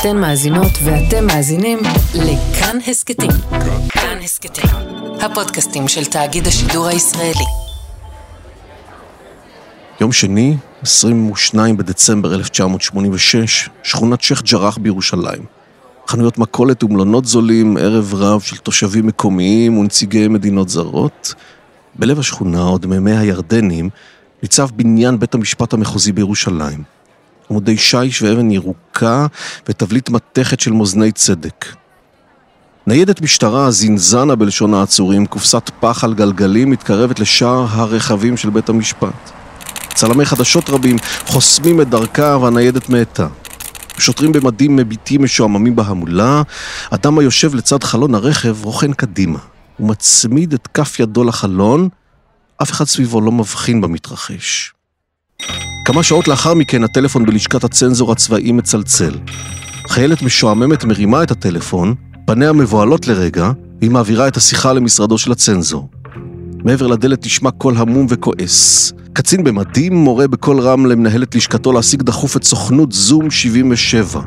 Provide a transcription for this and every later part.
אתן מאזינות ואתם מאזינים לכאן הסכתים. כאן הסכתים, הפודקאסטים של תאגיד השידור הישראלי. יום שני, 22 בדצמבר 1986, שכונת שייח' ג'ראח בירושלים. חנויות מכולת ומלונות זולים, ערב רב של תושבים מקומיים ונציגי מדינות זרות. בלב השכונה, עוד מימי הירדנים, ניצב בניין בית המשפט המחוזי בירושלים. עמודי שיש ואבן ירוקה ותבליט מתכת של מאזני צדק. ניידת משטרה, זינזנה בלשון העצורים, קופסת פח על גלגלים, מתקרבת לשער הרכבים של בית המשפט. צלמי חדשות רבים חוסמים את דרכה והניידת מאטה. שוטרים במדים מביטים משועממים בהמולה, אדם היושב לצד חלון הרכב רוכן קדימה. הוא מצמיד את כף ידו לחלון, אף אחד סביבו לא מבחין במתרחש. כמה שעות לאחר מכן הטלפון בלשכת הצנזור הצבאי מצלצל. חיילת משועממת מרימה את הטלפון, פניה מבוהלות לרגע, והיא מעבירה את השיחה למשרדו של הצנזור. מעבר לדלת נשמע קול המום וכועס. קצין במדים מורה בקול רם למנהלת לשכתו להשיג דחוף את סוכנות זום 77.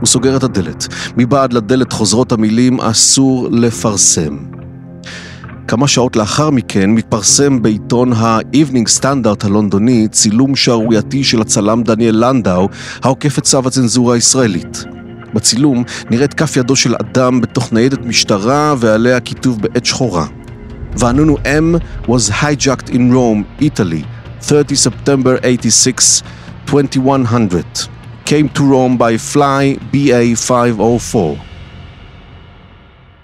הוא סוגר את הדלת. מבעד לדלת חוזרות המילים אסור לפרסם. כמה שעות לאחר מכן מתפרסם בעיתון ה-Evening Standard הלונדוני צילום שערורייתי של הצלם דניאל לנדאו העוקף את צו הצנזורה הישראלית. בצילום נראית כף ידו של אדם בתוך ניידת משטרה ועליה כיתוב בעת שחורה. ואנונו M was hijacked in Rome, Italy, 30 September 86, 2100. Came to Rome by fly BA 504.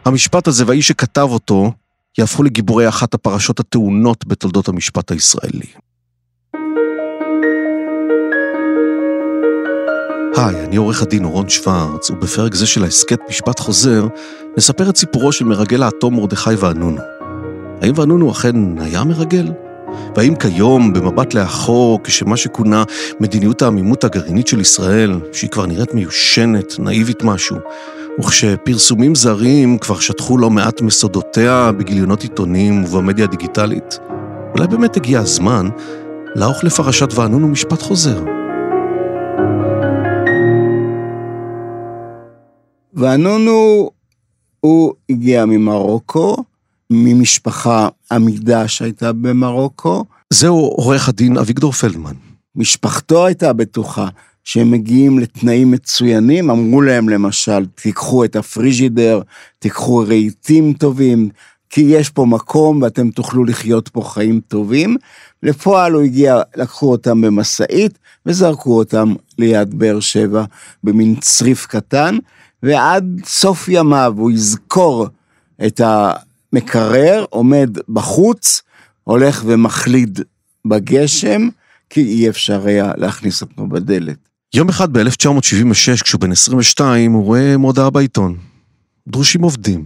המשפט הזה והאיש שכתב אותו יהפכו לגיבורי אחת הפרשות הטעונות בתולדות המשפט הישראלי. היי, אני עורך הדין אורון שוורץ, ובפרק זה של ההסכת משפט חוזר, נספר את סיפורו של מרגל האטום מרדכי ואנונו. האם ואנונו אכן היה מרגל? והאם כיום, במבט לאחור, כשמה שכונה מדיניות העמימות הגרעינית של ישראל, שהיא כבר נראית מיושנת, נאיבית משהו, וכשפרסומים זרים כבר שטחו לא מעט מסודותיה בגיליונות עיתונים ובמדיה הדיגיטלית, אולי באמת הגיע הזמן לערוך לפרשת ואנונו משפט חוזר. ואנונו, הוא הגיע ממרוקו, ממשפחה עמידה שהייתה במרוקו. זהו עורך הדין אביגדור פלדמן. משפחתו הייתה בטוחה שהם מגיעים לתנאים מצוינים, אמרו להם למשל, תיקחו את הפריג'ידר, תיקחו רהיטים טובים, כי יש פה מקום ואתם תוכלו לחיות פה חיים טובים. לפועל הוא הגיע, לקחו אותם במשאית וזרקו אותם ליד באר שבע במין צריף קטן, ועד סוף ימיו הוא יזכור את המקרר, עומד בחוץ, הולך ומחליד בגשם, כי אי אפשר היה להכניס אותו בדלת. יום אחד ב-1976, כשהוא בן 22, הוא רואה מודעה בעיתון. דרושים עובדים.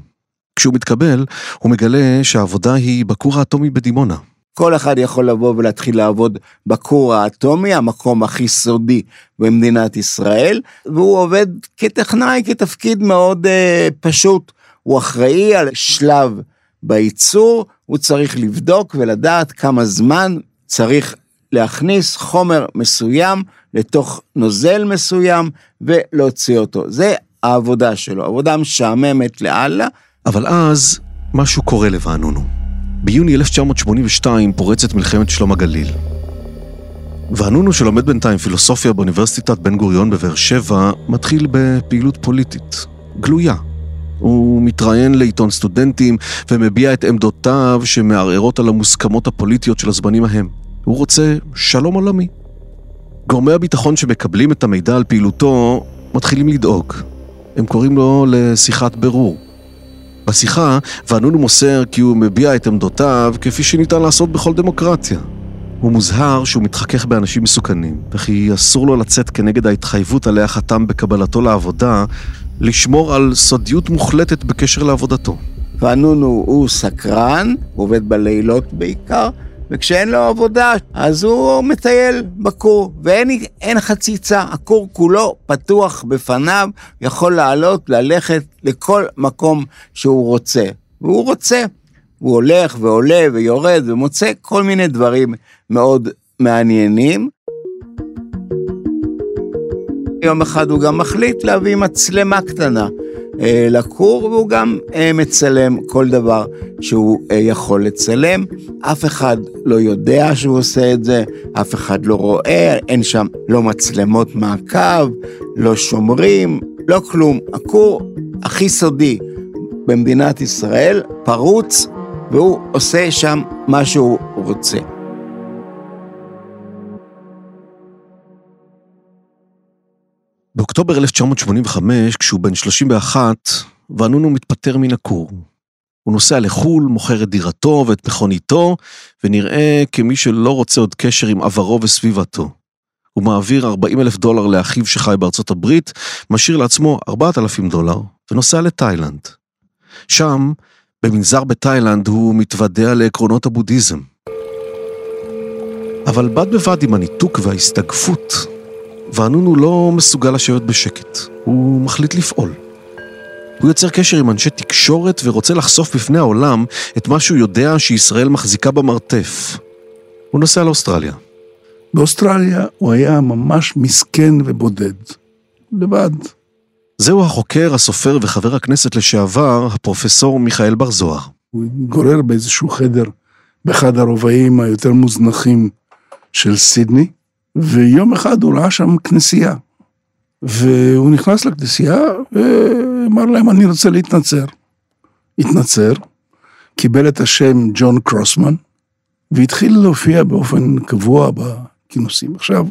כשהוא מתקבל, הוא מגלה שהעבודה היא בכור האטומי בדימונה. כל אחד יכול לבוא ולהתחיל לעבוד בכור האטומי, המקום הכי סודי במדינת ישראל, והוא עובד כטכנאי, כתפקיד מאוד uh, פשוט. הוא אחראי על שלב בייצור, הוא צריך לבדוק ולדעת כמה זמן צריך להכניס חומר מסוים לתוך נוזל מסוים ולהוציא אותו. זה העבודה שלו, עבודה משעממת לאללה. אבל אז משהו קורה לוואנונו. ביוני 1982 פורצת מלחמת שלום הגליל. ואנונו שלומד בינתיים פילוסופיה באוניברסיטת בן גוריון בבאר שבע, מתחיל בפעילות פוליטית, גלויה. הוא מתראיין לעיתון סטודנטים ומביע את עמדותיו שמערערות על המוסכמות הפוליטיות של הזמנים ההם. הוא רוצה שלום עולמי. גורמי הביטחון שמקבלים את המידע על פעילותו מתחילים לדאוג. הם קוראים לו לשיחת ברור. בשיחה, ואנונו מוסר כי הוא מביע את עמדותיו כפי שניתן לעשות בכל דמוקרטיה. הוא מוזהר שהוא מתחכך באנשים מסוכנים, וכי אסור לו לצאת כנגד ההתחייבות עליה חתם בקבלתו לעבודה, לשמור על סודיות מוחלטת בקשר לעבודתו. ואנונו הוא סקרן, עובד בלילות בעיקר, וכשאין לו עבודה, אז הוא מטייל בכור, ואין חציצה, הכור כולו פתוח בפניו, יכול לעלות, ללכת לכל מקום שהוא רוצה. והוא רוצה. הוא הולך ועולה ויורד ומוצא כל מיני דברים מאוד מעניינים. יום אחד הוא גם מחליט להביא מצלמה קטנה אה, לכור, והוא גם אה, מצלם כל דבר שהוא אה, יכול לצלם. אף אחד לא יודע שהוא עושה את זה, אף אחד לא רואה, אין שם לא מצלמות מעקב, לא שומרים, לא כלום. הכור הכי סודי במדינת ישראל פרוץ, והוא עושה שם מה שהוא רוצה. באוקטובר 1985, כשהוא בן 31, ואנונו מתפטר מן הכור. הוא נוסע לחו"ל, מוכר את דירתו ואת מכוניתו, ונראה כמי שלא רוצה עוד קשר עם עברו וסביבתו. הוא מעביר 40 אלף דולר לאחיו שחי בארצות הברית, משאיר לעצמו 4,000 דולר, ונוסע לתאילנד. שם, במנזר בתאילנד, הוא מתוודע לעקרונות הבודהיזם. אבל בד בבד עם הניתוק וההסתגפות, ואנונו לא מסוגל לשבת בשקט, הוא מחליט לפעול. הוא יוצר קשר עם אנשי תקשורת ורוצה לחשוף בפני העולם את מה שהוא יודע שישראל מחזיקה במרתף. הוא נוסע לאוסטרליה. באוסטרליה הוא היה ממש מסכן ובודד. לבד. זהו החוקר, הסופר וחבר הכנסת לשעבר, הפרופסור מיכאל בר זוהר. הוא התגורר באיזשהו חדר, באחד הרובעים היותר מוזנחים של סידני, ויום אחד הוא ראה שם כנסייה. והוא נכנס לכנסייה ואמר להם, אני רוצה להתנצר. התנצר, קיבל את השם ג'ון קרוסמן, והתחיל להופיע באופן קבוע בכינוסים. עכשיו,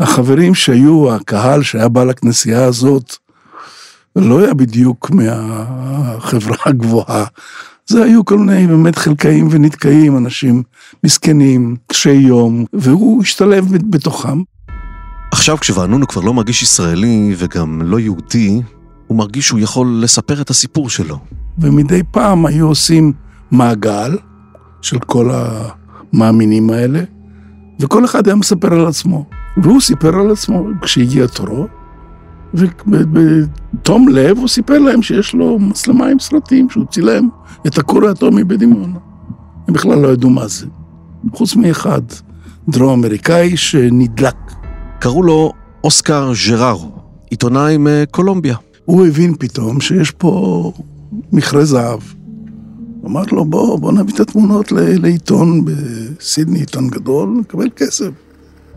החברים שהיו, הקהל שהיה בא לכנסייה הזאת, לא היה בדיוק מהחברה הגבוהה. זה היו כל מיני באמת חלקאים ונתקעים, אנשים מסכנים, קשי יום, והוא השתלב בתוכם. עכשיו כשוואנונו כבר לא מרגיש ישראלי וגם לא יהודי, הוא מרגיש שהוא יכול לספר את הסיפור שלו. ומדי פעם היו עושים מעגל של כל המאמינים האלה, וכל אחד היה מספר על עצמו. והוא סיפר על עצמו כשהגיע תורו, ובתום לב הוא סיפר להם שיש לו מצלמה עם סרטים, שהוא צילם את הכור האטומי בדימונה. הם בכלל לא ידעו מה זה. חוץ מאחד, דרום אמריקאי שנדלק. קראו לו אוסקר ז'רארו, עיתונאי מקולומביה. הוא הבין פתאום שיש פה מכרה זהב. אמר לו, בוא, בוא נביא את התמונות לעיתון בסידני, עיתון גדול, נקבל כסף.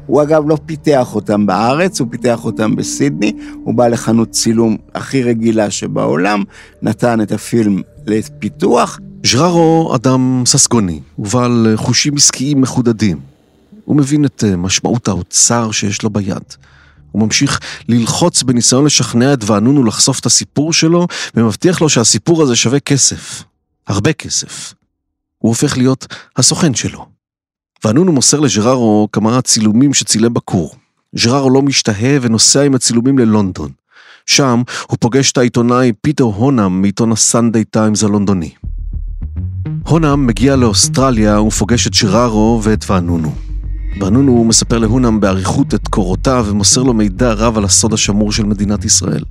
הוא אגב לא פיתח אותם בארץ, הוא פיתח אותם בסידני, הוא בא לחנות צילום הכי רגילה שבעולם, נתן את הפילם לפיתוח. ז'ררו אדם ססגוני, ובעל חושים עסקיים מחודדים. הוא מבין את אה, משמעות האוצר שיש לו ביד. הוא ממשיך ללחוץ בניסיון לשכנע את ואנונו לחשוף את הסיפור שלו, ומבטיח לו שהסיפור הזה שווה כסף. הרבה כסף. הוא הופך להיות הסוכן שלו. ואנונו מוסר לג'רארו כמה צילומים שצילם בכור. ג'רארו לא משתהה ונוסע עם הצילומים ללונדון. שם הוא פוגש את העיתונאי פיטר הונאם מעיתון הסנדיי טיימס הלונדוני. הונאם מגיע לאוסטרליה ופוגש את ג'רארו ואת ואנונו. ואנונו מספר להונאם באריכות את קורותיו ומוסר לו מידע רב על הסוד השמור של מדינת ישראל.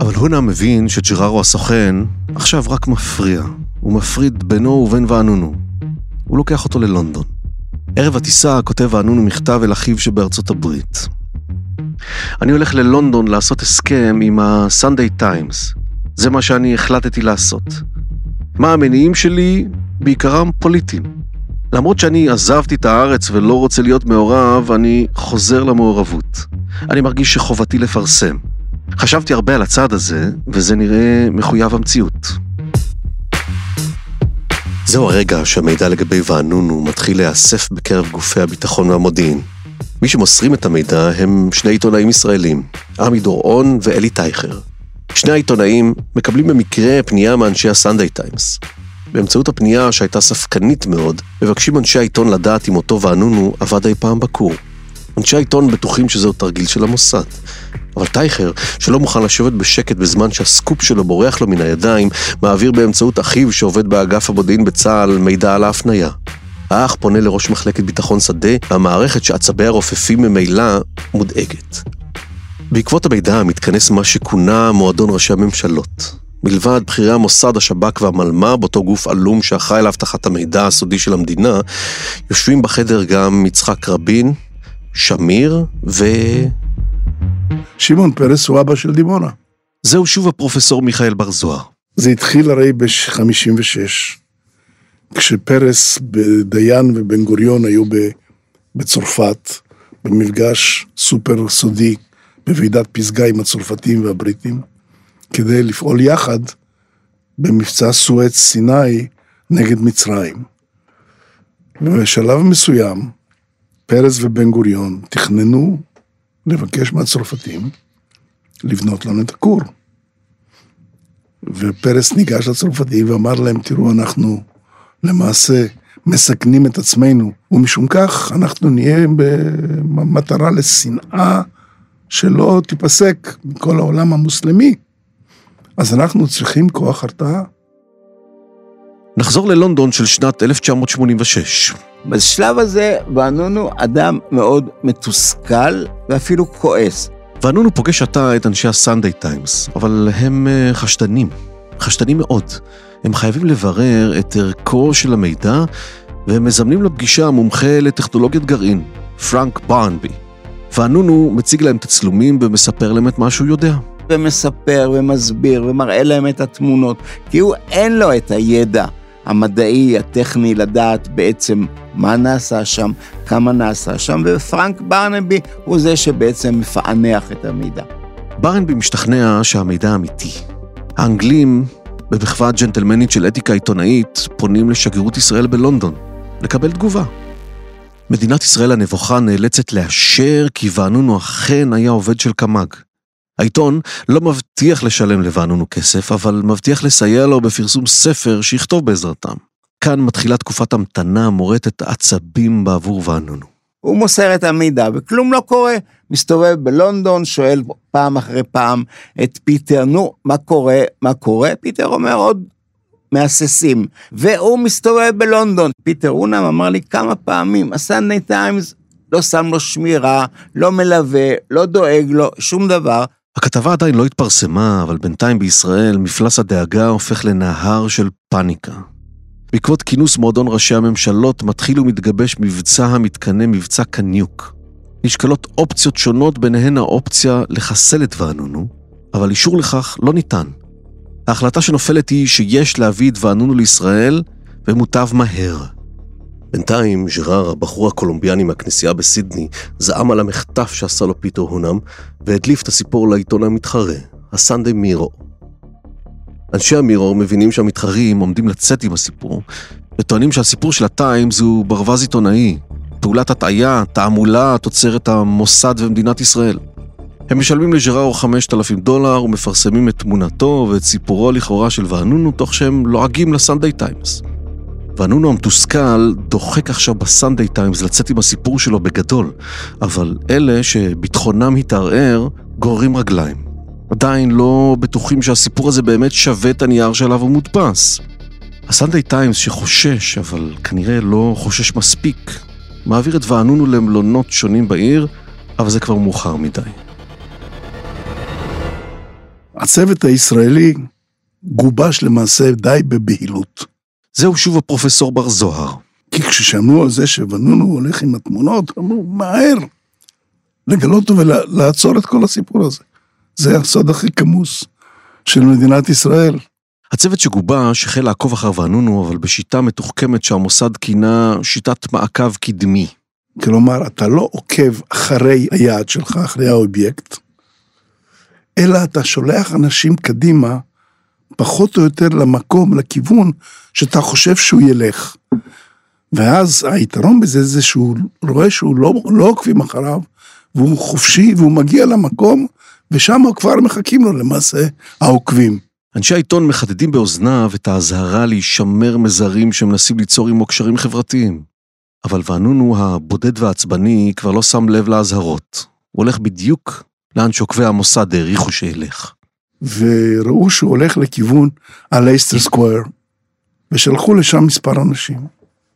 אבל הונאם מבין שג'רארו הסוכן עכשיו רק מפריע. הוא מפריד בינו ובין ואנונו. הוא לוקח אותו ללונדון. ערב הטיסה כותב האנונו מכתב אל אחיו שבארצות הברית. אני הולך ללונדון לעשות הסכם עם ה-Sunday Times. זה מה שאני החלטתי לעשות. מה המניעים שלי? בעיקרם פוליטיים. למרות שאני עזבתי את הארץ ולא רוצה להיות מעורב, אני חוזר למעורבות. אני מרגיש שחובתי לפרסם. חשבתי הרבה על הצעד הזה, וזה נראה מחויב המציאות. זהו הרגע שהמידע לגבי ואנונו מתחיל להיאסף בקרב גופי הביטחון והמודיעין. מי שמוסרים את המידע הם שני עיתונאים ישראלים, עמי דורון ואלי טייכר. שני העיתונאים מקבלים במקרה פנייה מאנשי הסנדיי טיימס. באמצעות הפנייה, שהייתה ספקנית מאוד, מבקשים אנשי העיתון לדעת אם אותו ואנונו עבד אי פעם בכור. אנשי העיתון בטוחים שזהו תרגיל של המוסד. אבל טייכר, שלא מוכן לשבת בשקט בזמן שהסקופ שלו בורח לו מן הידיים, מעביר באמצעות אחיו שעובד באגף המודיעין בצה"ל מידע על ההפניה. האח פונה לראש מחלקת ביטחון שדה, והמערכת שעצביה רופפים ממילא מודאגת. בעקבות המידע מתכנס מה שכונה מועדון ראשי הממשלות. מלבד בכירי המוסד, השב"כ והמלמ"ב, אותו גוף עלום שאחראי לאבטחת המידע הסודי של המדינה, יושבים בחדר גם יצחק רבין, שמיר ו... שמעון פרס הוא אבא של דימונה. זהו שוב הפרופסור מיכאל בר זוהר. זה התחיל הרי ב-56, כשפרס, דיין ובן גוריון היו בצרפת, במפגש סופר סודי בוועידת פסגה עם הצרפתים והבריטים, כדי לפעול יחד במבצע סואץ סיני נגד מצרים. ובשלב מסוים, פרס ובן גוריון תכננו לבקש מהצרפתים לבנות לנו את הכור. ופרס ניגש לצרפתים ואמר להם, תראו, אנחנו למעשה מסכנים את עצמנו, ומשום כך אנחנו נהיה במטרה לשנאה שלא תיפסק מכל העולם המוסלמי. אז אנחנו צריכים כוח הרתעה. נחזור ללונדון של שנת 1986. בשלב הזה ואנונו אדם מאוד מתוסכל ואפילו כועס. ואנונו פוגש עתה את אנשי הסנדיי טיימס, אבל הם אה, חשדנים, חשדנים מאוד. הם חייבים לברר את ערכו של המידע, והם מזמנים לפגישה מומחה לטכנולוגיית גרעין, פרנק ברנבי. ואנונו מציג להם תצלומים ומספר להם את מה שהוא יודע. ומספר ומסביר ומראה להם את התמונות, כי הוא אין לו את הידע המדעי, הטכני, לדעת בעצם מה נעשה שם, כמה נעשה שם, ופרנק ברנבי הוא זה שבעצם מפענח את המידע. ברנבי משתכנע שהמידע אמיתי. האנגלים, במחווה ג'נטלמנית של אתיקה עיתונאית, פונים לשגרירות ישראל בלונדון, לקבל תגובה. מדינת ישראל הנבוכה נאלצת לאשר כי ואנונו אכן היה עובד של קמ"ג. העיתון לא מבטיח לשלם לוואנונו כסף, אבל מבטיח לסייע לו בפרסום ספר שיכתוב בעזרתם. כאן מתחילה תקופת המתנה מורטת עצבים בעבור ואנונו. הוא מוסר את המידע וכלום לא קורה. מסתובב בלונדון, שואל פעם אחרי פעם את פיטר, נו, מה קורה, מה קורה? פיטר אומר עוד מהססים. והוא מסתובב בלונדון. פיטר הונם אמר לי כמה פעמים, הסנדיי טיימס לא שם לו שמירה, לא מלווה, לא דואג לו, שום דבר. הכתבה עדיין לא התפרסמה, אבל בינתיים בישראל מפלס הדאגה הופך לנהר של פאניקה. בעקבות כינוס מועדון ראשי הממשלות מתחיל ומתגבש מבצע המתכנה מבצע קניוק. נשקלות אופציות שונות, ביניהן האופציה לחסל את ואנונו, אבל אישור לכך לא ניתן. ההחלטה שנופלת היא שיש להביא את ואנונו לישראל, ומוטב מהר. בינתיים, ז'רר, הבחור הקולומביאני מהכנסייה בסידני, זעם על המחטף שעשה לו פיטר הונם, והדליף את הסיפור לעיתון המתחרה, הסנדיי מירו. אנשי המירו מבינים שהמתחרים עומדים לצאת עם הסיפור, וטוענים שהסיפור של הטיימס הוא ברווז עיתונאי, פעולת הטעיה, תעמולה, תוצרת המוסד ומדינת ישראל. הם משלמים לג'ראו 5,000 דולר ומפרסמים את תמונתו ואת סיפורו לכאורה של ואנונו, תוך שהם לועגים לסנדיי טיימס. ואנונו המתוסכל דוחק עכשיו בסנדיי טיימס לצאת עם הסיפור שלו בגדול, אבל אלה שביטחונם התערער גוררים רגליים. עדיין לא בטוחים שהסיפור הזה באמת שווה את הנייר שעליו הוא מודפס. הסנדיי טיימס שחושש, אבל כנראה לא חושש מספיק, מעביר את ואנונו למלונות שונים בעיר, אבל זה כבר מאוחר מדי. הצוות הישראלי גובש למעשה די בבהילות. זהו שוב הפרופסור בר זוהר. כי כששמעו על זה שוונונו הולך עם התמונות, אמרו, מהר, לגלות ולעצור את כל הסיפור הזה. זה הסוד הכי כמוס של מדינת ישראל. הצוות שגובש החל לעקוב אחר ואנונו, אבל בשיטה מתוחכמת שהמוסד כינה שיטת מעקב קדמי. כלומר, אתה לא עוקב אחרי היעד שלך, אחרי האובייקט, אלא אתה שולח אנשים קדימה, פחות או יותר למקום, לכיוון, שאתה חושב שהוא ילך. ואז היתרון בזה זה שהוא רואה שהוא לא, לא עוקבים אחריו, והוא חופשי, והוא מגיע למקום, ושם כבר מחכים לו למעשה העוקבים. אנשי העיתון מחדדים באוזניו את האזהרה להישמר מזרים שמנסים ליצור עמו קשרים חברתיים. אבל ואנונו הבודד והעצבני כבר לא שם לב לאזהרות. הוא הולך בדיוק לאן שעוקבי המוסד העריכו שילך. וראו שהוא הולך לכיוון הלייסטר סקוויר, ושלחו לשם מספר אנשים.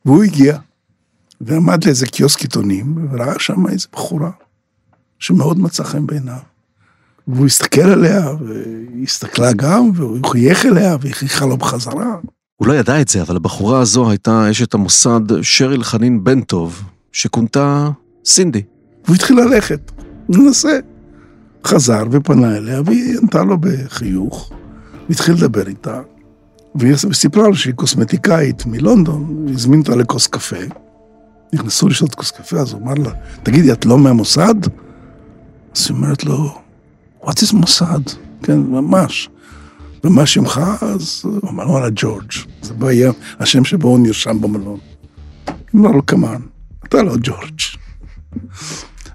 והוא הגיע, ועמד לאיזה קיוסק עיתונים, וראה שם איזה בחורה, שמאוד מצא חן בעיניו. והוא הסתכל עליה, והיא הסתכלה גם, והוא חייך אליה, והיא חייכה לו בחזרה. הוא לא ידע את זה, אבל הבחורה הזו הייתה אשת המוסד שריל חנין בן טוב, שכונתה סינדי. והוא התחיל ללכת, ננסה. חזר ופנה אליה, והיא ענתה לו בחיוך, והתחיל לדבר איתה, והיא סיפרה לו שהיא קוסמטיקאית מלונדון, הזמין אותה לכוס קפה. נכנסו לשתות כוס קפה, אז הוא אמר לה, תגידי, את לא מהמוסד? אז היא אומרת לו, what is מוסד? כן, ממש. ומה שמך? אז הוא אמר, וואלה, ג'ורג'. זה היה השם שבו הוא נרשם במלון. אמרה לו, כמובן, אתה לא ג'ורג'.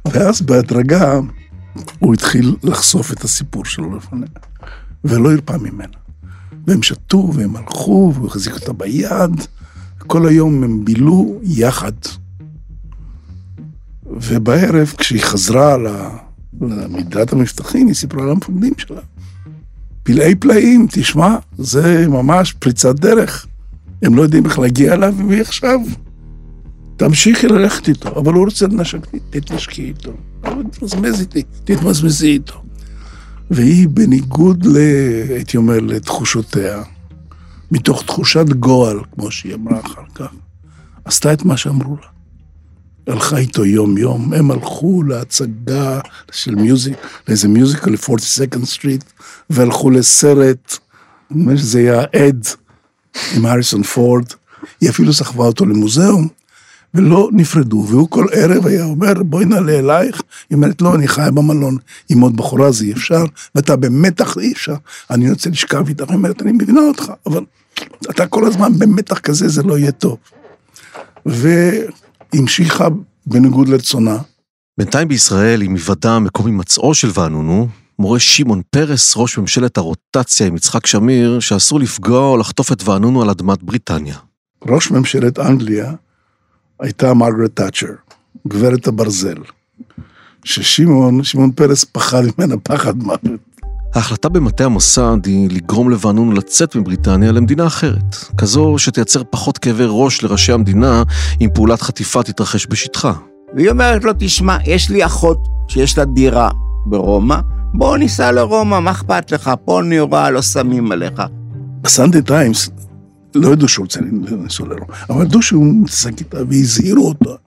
ואז בהדרגה הוא התחיל לחשוף את הסיפור שלו לפניה, ולא הרפא ממנה. והם שתו והם הלכו, והוא החזיק אותה ביד, כל היום הם בילו יחד. ובערב, כשהיא חזרה למידת המבטחים, היא סיפרה למפקדים שלה. פלאי פלאים, תשמע, זה ממש פריצת דרך. הם לא יודעים איך להגיע אליו, ועכשיו תמשיכי ללכת איתו, אבל הוא רוצה לנשק, תתנשקי איתו. תתמזמז איתי, תתמזמזי איתו. והיא בניגוד, ל, הייתי אומר, לתחושותיה, מתוך תחושת גועל, כמו שהיא אמרה אחר כך, עשתה את מה שאמרו לה. הלכה איתו יום-יום, הם הלכו להצגה של music, לאיזה musical ל-42nd Street, והלכו לסרט, נדמה שזה היה עד עם הריסון פורד, היא אפילו סחבה אותו למוזיאום, ולא נפרדו, והוא כל ערב היה אומר, בואי נעלה אלייך, היא אומרת, לא, אני חיה במלון עם עוד בחורה, זה אי אפשר, ואתה במתח, אי אפשר, אני רוצה לשכב איתך, היא אומרת, אני מבינה אותך, אבל אתה כל הזמן במתח כזה, זה לא יהיה טוב. והמשיכה בניגוד לרצונה. בינתיים בישראל, עם היוודע מקום הימצאו של ואנונו, מורה שמעון פרס, ראש ממשלת הרוטציה עם יצחק שמיר, שאסור לפגוע או לחטוף את ואנונו על אדמת בריטניה. ראש ממשלת אנגליה הייתה מרגרט תאצ'ר, גברת הברזל, ששמעון, שמעון פרס פחד ממנה פחד מוות. ההחלטה במטה המוסד היא לגרום לבנון לצאת מבריטניה למדינה אחרת, כזו שתייצר פחות כאבי ראש לראשי המדינה אם פעולת חטיפה תתרחש בשטחה. והיא אומרת לו, תשמע, יש לי אחות שיש לה דירה ברומא, בוא ניסע לרומא, מה אכפת לך? פה נאורה, לא שמים עליך. בסנדי טיימס לא ידעו שהוא רוצה לנסוע לרומא, אבל ידעו שהוא מתעסק איתה והזהירו אותו,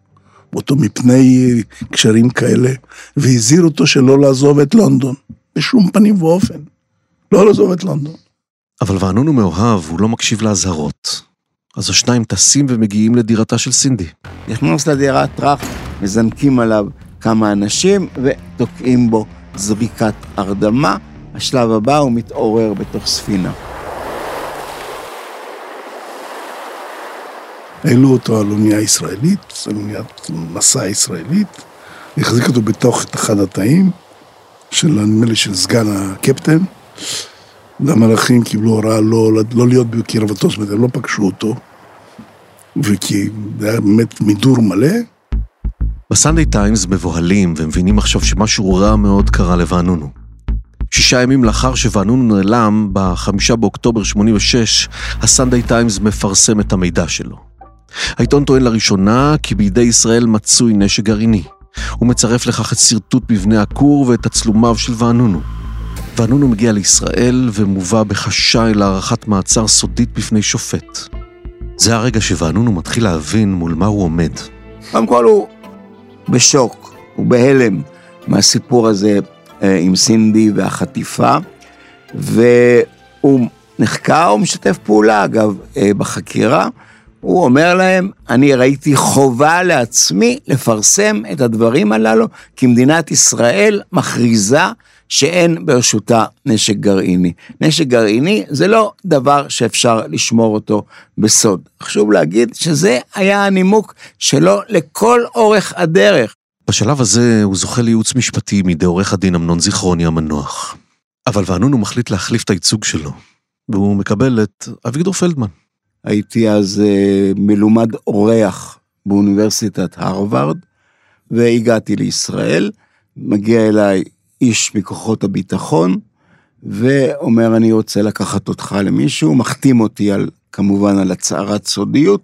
אותו מפני קשרים כאלה, והזהירו אותו שלא לעזוב את לונדון, בשום פנים ואופן. לא לעזוב את לונדון. אבל וענון הוא מאוהב, הוא לא מקשיב לאזהרות. אז השניים טסים ומגיעים לדירתה של סינדי. נכנס לדירת טראח, מזנקים עליו כמה אנשים ותוקעים בו זריקת הרדמה. השלב הבא הוא מתעורר בתוך ספינה. העלו אותו על אונייה ישראלית, אוניית מסע ישראלית, החזיק אותו בתוך אחד התאים, של, נדמה לי, של סגן הקפטן. והמלאכים קיבלו הוראה לא, לא להיות בקרבתו, זאת אומרת, הם לא פגשו אותו, וכי זה היה באמת מידור מלא. בסנדיי טיימס מבוהלים ומבינים עכשיו שמשהו רע מאוד קרה לוואנונו. שישה ימים לאחר שוואנונו נעלם, בחמישה באוקטובר 86, הסנדיי טיימס מפרסם את המידע שלו. העיתון טוען לראשונה כי בידי ישראל מצוי נשק גרעיני. הוא מצרף לכך את שרטוט מבנה הכור ואת תצלומיו של ואנונו. ואנונו מגיע לישראל ומובא בחשאי להארכת מעצר סודית בפני שופט. זה הרגע שוואנונו מתחיל להבין מול מה הוא עומד. קודם כל הוא בשוק, הוא בהלם מהסיפור הזה אה, עם סינדי והחטיפה, והוא נחקר, הוא משתף פעולה אגב אה, בחקירה. הוא אומר להם, אני ראיתי חובה לעצמי לפרסם את הדברים הללו, כי מדינת ישראל מכריזה שאין ברשותה נשק גרעיני. נשק גרעיני זה לא דבר שאפשר לשמור אותו בסוד. חשוב להגיד שזה היה הנימוק שלו לכל אורך הדרך. בשלב הזה הוא זוכה לייעוץ משפטי מידי עורך הדין אמנון זיכרוני המנוח. אבל וענון הוא מחליט להחליף את הייצוג שלו, והוא מקבל את אביגדור פלדמן. הייתי אז אה, מלומד אורח באוניברסיטת הרווארד, והגעתי לישראל. מגיע אליי איש מכוחות הביטחון, ואומר, אני רוצה לקחת אותך למישהו, מחתים אותי על, כמובן, על הצהרת סודיות,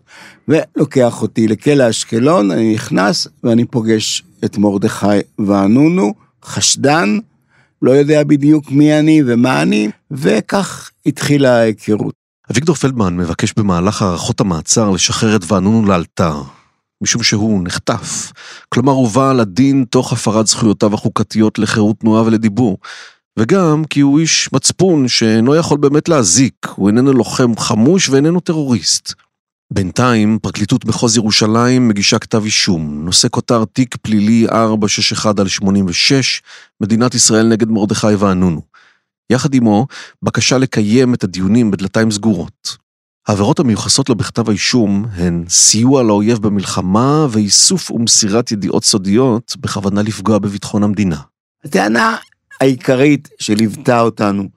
ולוקח אותי לכלא אשקלון, אני נכנס ואני פוגש את מרדכי ואנונו, חשדן, לא יודע בדיוק מי אני ומה אני, וכך התחילה ההיכרות. אביגדור פלדמן מבקש במהלך הארכות המעצר לשחרר את ואנונו לאלתר. משום שהוא נחטף. כלומר, הובא לדין תוך הפרת זכויותיו החוקתיות לחירות תנועה ולדיבור. וגם כי הוא איש מצפון שאינו יכול באמת להזיק, הוא איננו לוחם חמוש ואיננו טרוריסט. בינתיים, פרקליטות מחוז ירושלים מגישה כתב אישום, נושא כותר תיק פלילי 461 על 86, מדינת ישראל נגד מרדכי ואנונו. יחד עמו, בקשה לקיים את הדיונים בדלתיים סגורות. העבירות המיוחסות לו בכתב האישום הן סיוע לאויב במלחמה ואיסוף ומסירת ידיעות סודיות בכוונה לפגוע בביטחון המדינה. הטענה העיקרית שליוותה אותנו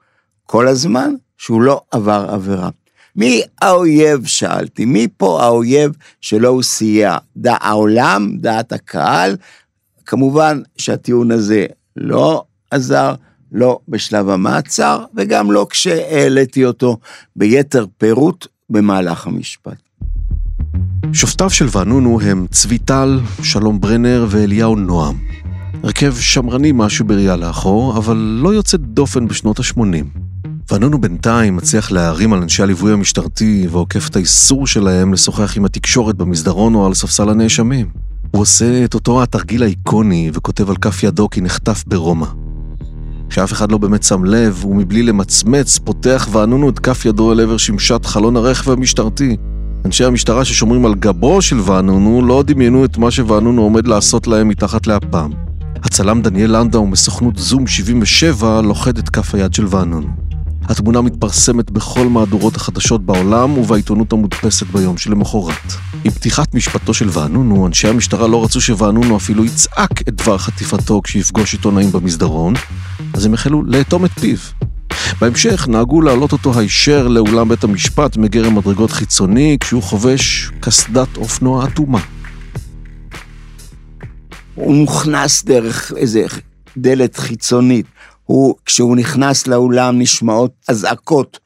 כל הזמן, שהוא לא עבר עבירה. מי האויב, שאלתי, מי פה האויב שלא הוא סייע? דע העולם, דעת הקהל? כמובן שהטיעון הזה לא עזר, לא בשלב המעצר, וגם לא כשהעליתי אותו ביתר פירוט במהלך המשפט. שופטיו של ואנונו הם צבי טל, שלום ברנר ואליהו נועם. הרכב שמרני משהו בראייה לאחור, אבל לא יוצא דופן בשנות ה-80. ואנונו בינתיים מצליח להערים על אנשי הליווי המשטרתי ועוקף את האיסור שלהם לשוחח עם התקשורת במסדרון או על ספסל הנאשמים. הוא עושה את אותו התרגיל האיקוני וכותב על כף ידו כי נחטף ברומא. כשאף אחד לא באמת שם לב, ומבלי למצמץ, פותח ואנונו את כף ידו אל עבר שמשת חלון הרכב המשטרתי. אנשי המשטרה ששומרים על גבו של ואנונו לא דמיינו את מה שוואנונו עומד לעשות להם מתחת לאפם. הצלם דניאל לנדאו מסוכנות זום 77 לוכד את כף היד של ואנונו. התמונה מתפרסמת בכל מהדורות החדשות בעולם ובעיתונות המודפסת ביום שלמחרת. עם פתיחת משפטו של ואנונו, אנשי המשטרה לא רצו שוואנונו אפילו יצעק את דבר חטיפתו כשיפגוש עיתונאים במסדרון, אז הם החלו לאטום את פיו. בהמשך נהגו להעלות אותו הישר לאולם בית המשפט מגרם מדרגות חיצוני כשהוא חובש קסדת אופנוע אטומה. הוא מוכנס דרך איזה דלת חיצונית. הוא, כשהוא נכנס לאולם נשמעות אזעקות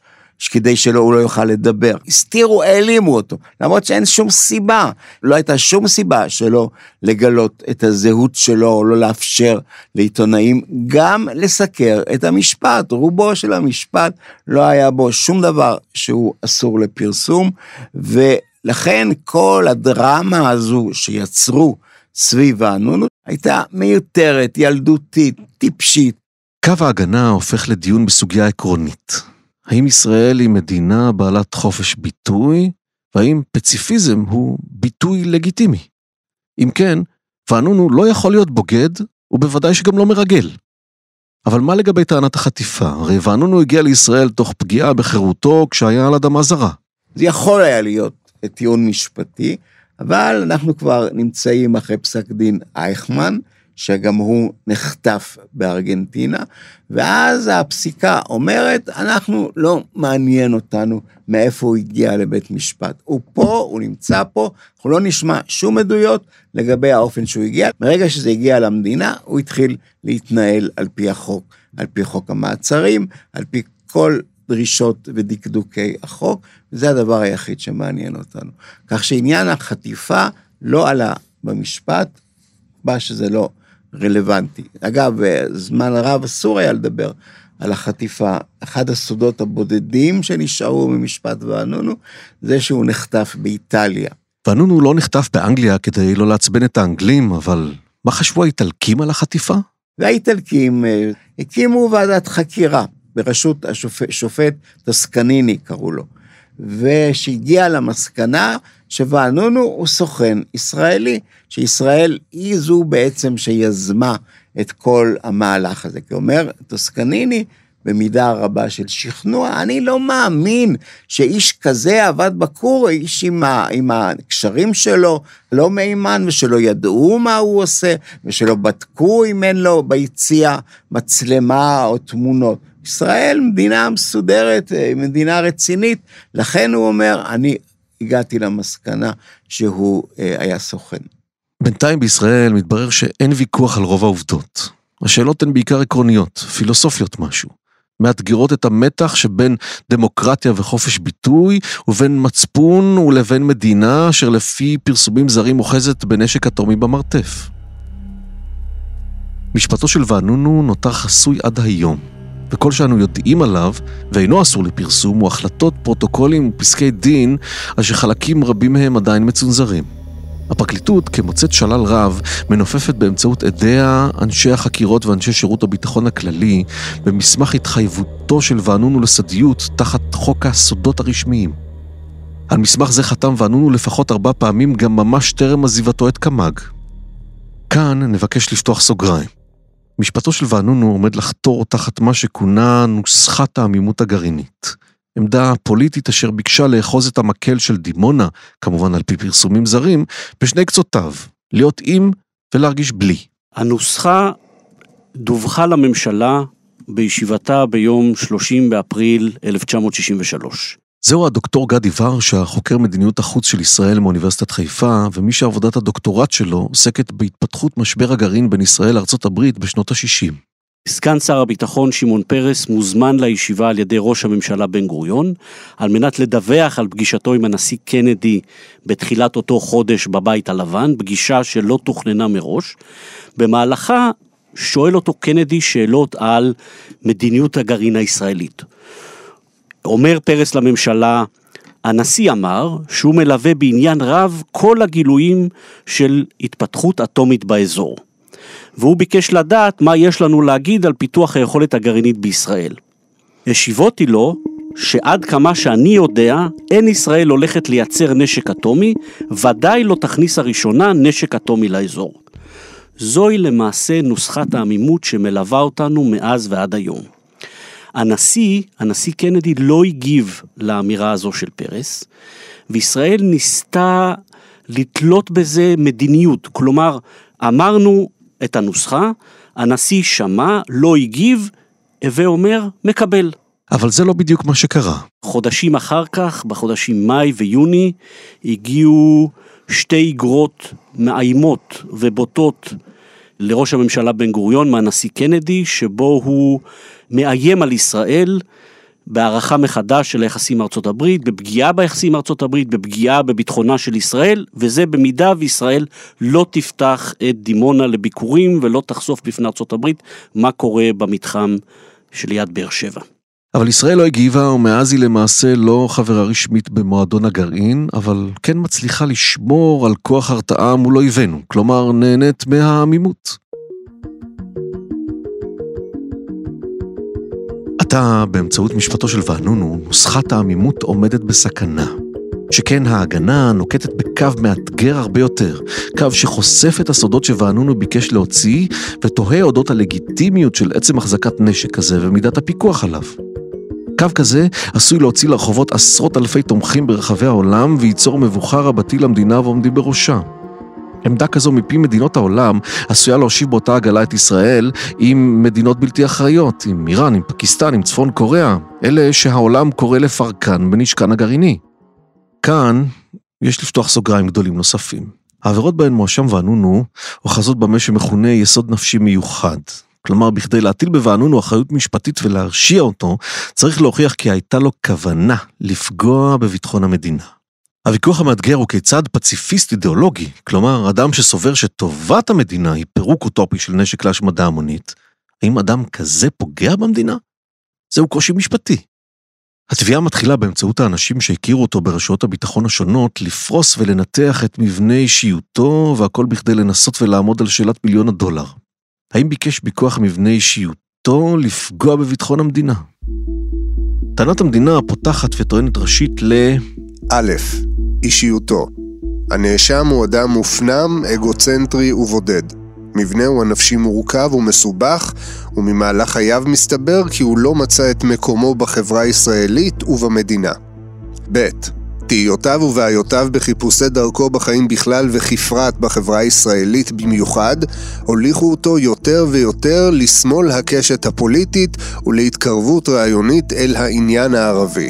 כדי שלא, לא יוכל לדבר. הסתירו, העלימו אותו, למרות שאין שום סיבה, לא הייתה שום סיבה שלא לגלות את הזהות שלו, או לא לאפשר לעיתונאים גם לסקר את המשפט. רובו של המשפט לא היה בו שום דבר שהוא אסור לפרסום, ולכן כל הדרמה הזו שיצרו סביב האנונו הייתה מיותרת, ילדותית, טיפשית. קו ההגנה הופך לדיון בסוגיה עקרונית. האם ישראל היא מדינה בעלת חופש ביטוי, והאם פציפיזם הוא ביטוי לגיטימי? אם כן, ואנונו לא יכול להיות בוגד, ובוודאי שגם לא מרגל. אבל מה לגבי טענת החטיפה? הרי ואנונו הגיע לישראל תוך פגיעה בחירותו כשהיה על אדמה זרה. זה יכול היה להיות טיעון משפטי, אבל אנחנו כבר נמצאים אחרי פסק דין אייכמן, שגם הוא נחטף בארגנטינה, ואז הפסיקה אומרת, אנחנו, לא מעניין אותנו מאיפה הוא הגיע לבית משפט. הוא פה, הוא נמצא פה, אנחנו לא נשמע שום עדויות לגבי האופן שהוא הגיע. מרגע שזה הגיע למדינה, הוא התחיל להתנהל על פי החוק, על פי חוק המעצרים, על פי כל דרישות ודקדוקי החוק, וזה הדבר היחיד שמעניין אותנו. כך שעניין החטיפה לא עלה במשפט, מה שזה לא רלוונטי. אגב, זמן רב אסור היה לדבר על החטיפה. אחד הסודות הבודדים שנשארו ממשפט ואנונו, זה שהוא נחטף באיטליה. ואנונו לא נחטף באנגליה כדי לא לעצבן את האנגלים, אבל מה חשבו האיטלקים על החטיפה? והאיטלקים אה, הקימו ועדת חקירה בראשות השופט טוסקניני, קראו לו. ושהגיע למסקנה שוואנונו הוא סוכן ישראלי, שישראל היא זו בעצם שיזמה את כל המהלך הזה. כי אומר טוסקניני, במידה רבה של שכנוע, אני לא מאמין שאיש כזה עבד בכור, איש עם, ה, עם הקשרים שלו, לא מהימן, ושלא ידעו מה הוא עושה, ושלא בדקו אם אין לו ביציאה מצלמה או תמונות. ישראל מדינה מסודרת, אה, מדינה רצינית, לכן הוא אומר, אני הגעתי למסקנה שהוא אה, היה סוכן. בינתיים בישראל מתברר שאין ויכוח על רוב העובדות. השאלות הן בעיקר עקרוניות, פילוסופיות משהו. מאתגרות את המתח שבין דמוקרטיה וחופש ביטוי, ובין מצפון ולבין מדינה אשר לפי פרסומים זרים אוחזת בנשק אטומי במרתף. משפטו של ואנונו נותר חסוי עד היום. וכל שאנו יודעים עליו, ואינו אסור לפרסום, הוא החלטות, פרוטוקולים ופסקי דין, אשר חלקים רבים מהם עדיין מצונזרים. הפרקליטות, כמוצאת שלל רב, מנופפת באמצעות עדיה, אנשי החקירות ואנשי שירות הביטחון הכללי, במסמך התחייבותו של ואנונו לסודיות תחת חוק הסודות הרשמיים. על מסמך זה חתם ואנונו לפחות ארבע פעמים גם ממש טרם עזיבתו את קמ"ג. כאן נבקש לפתוח סוגריים. משפטו של ואנונו עומד לחתור תחת מה שכונה נוסחת העמימות הגרעינית. עמדה פוליטית אשר ביקשה לאחוז את המקל של דימונה, כמובן על פי פרסומים זרים, בשני קצותיו, להיות עם ולהרגיש בלי. הנוסחה דווחה לממשלה בישיבתה ביום 30 באפריל 1963. זהו הדוקטור גדי ורשה, חוקר מדיניות החוץ של ישראל מאוניברסיטת חיפה, ומי שעבודת הדוקטורט שלו עוסקת בהתפתחות משבר הגרעין בין ישראל לארצות הברית בשנות ה-60. סגן שר הביטחון שמעון פרס מוזמן לישיבה על ידי ראש הממשלה בן גוריון, על מנת לדווח על פגישתו עם הנשיא קנדי בתחילת אותו חודש בבית הלבן, פגישה שלא תוכננה מראש. במהלכה שואל אותו קנדי שאלות על מדיניות הגרעין הישראלית. אומר פרס לממשלה, הנשיא אמר שהוא מלווה בעניין רב כל הגילויים של התפתחות אטומית באזור. והוא ביקש לדעת מה יש לנו להגיד על פיתוח היכולת הגרעינית בישראל. השיבותי לו שעד כמה שאני יודע, אין ישראל הולכת לייצר נשק אטומי, ודאי לא תכניס הראשונה נשק אטומי לאזור. זוהי למעשה נוסחת העמימות שמלווה אותנו מאז ועד היום. הנשיא, הנשיא קנדי לא הגיב לאמירה הזו של פרס, וישראל ניסתה לתלות בזה מדיניות. כלומר, אמרנו את הנוסחה, הנשיא שמע, לא הגיב, הווה אומר, מקבל. אבל זה לא בדיוק מה שקרה. חודשים אחר כך, בחודשים מאי ויוני, הגיעו שתי אגרות מאיימות ובוטות לראש הממשלה בן גוריון מהנשיא קנדי, שבו הוא מאיים על ישראל בהערכה מחדש של היחסים עם ארצות הברית, בפגיעה ביחסים עם ארצות הברית, בפגיעה בביטחונה של ישראל, וזה במידה וישראל לא תפתח את דימונה לביקורים ולא תחשוף בפני ארצות הברית מה קורה במתחם שליד באר שבע. אבל ישראל לא הגיבה, ומאז היא למעשה לא חברה רשמית במועדון הגרעין, אבל כן מצליחה לשמור על כוח הרתעה מול אויבינו, כלומר נהנית מהעמימות. עתה, באמצעות משפטו של ואנונו, נוסחת העמימות עומדת בסכנה. שכן ההגנה נוקטת בקו מאתגר הרבה יותר, קו שחושף את הסודות שוואנונו ביקש להוציא, ותוהה אודות הלגיטימיות של עצם החזקת נשק כזה ומידת הפיקוח עליו. קו כזה עשוי להוציא לרחובות עשרות אלפי תומכים ברחבי העולם וייצור מבוכה רבתי למדינה ועומדים בראשה. עמדה כזו מפי מדינות העולם עשויה להושיב באותה עגלה את ישראל עם מדינות בלתי אחראיות, עם איראן, עם פקיסטן, עם צפון קוריאה, אלה שהעולם קורא לפרקן בנשקן הגרעיני. כאן יש לפתוח סוגריים גדולים נוספים. העבירות בהן מואשם ואנונו אוחזות במה שמכונה יסוד נפשי מיוחד. כלומר, בכדי להטיל בוואנונו אחריות משפטית ולהרשיע אותו, צריך להוכיח כי הייתה לו כוונה לפגוע בביטחון המדינה. הוויכוח המאתגר הוא כיצד פציפיסט אידיאולוגי, כלומר אדם שסובר שטובת המדינה היא פירוק אוטופי של נשק להשמדה המונית, האם אדם כזה פוגע במדינה? זהו קושי משפטי. התביעה מתחילה באמצעות האנשים שהכירו אותו ברשויות הביטחון השונות לפרוס ולנתח את מבנה אישיותו והכל בכדי לנסות ולעמוד על שאלת מיליון הדולר. האם ביקש בכוח מבנה אישיותו לפגוע בביטחון המדינה? טענת המדינה פותחת וטוענת ראשית ל... א', אישיותו. הנאשם הוא אדם מופנם, אגוצנטרי ובודד. מבנהו הנפשי מורכב ומסובך, וממהלך חייו מסתבר כי הוא לא מצא את מקומו בחברה הישראלית ובמדינה. ב. תהיותיו ובעיותיו בחיפושי דרכו בחיים בכלל וכפרט בחברה הישראלית במיוחד, הוליכו אותו יותר ויותר לשמאל הקשת הפוליטית ולהתקרבות רעיונית אל העניין הערבי.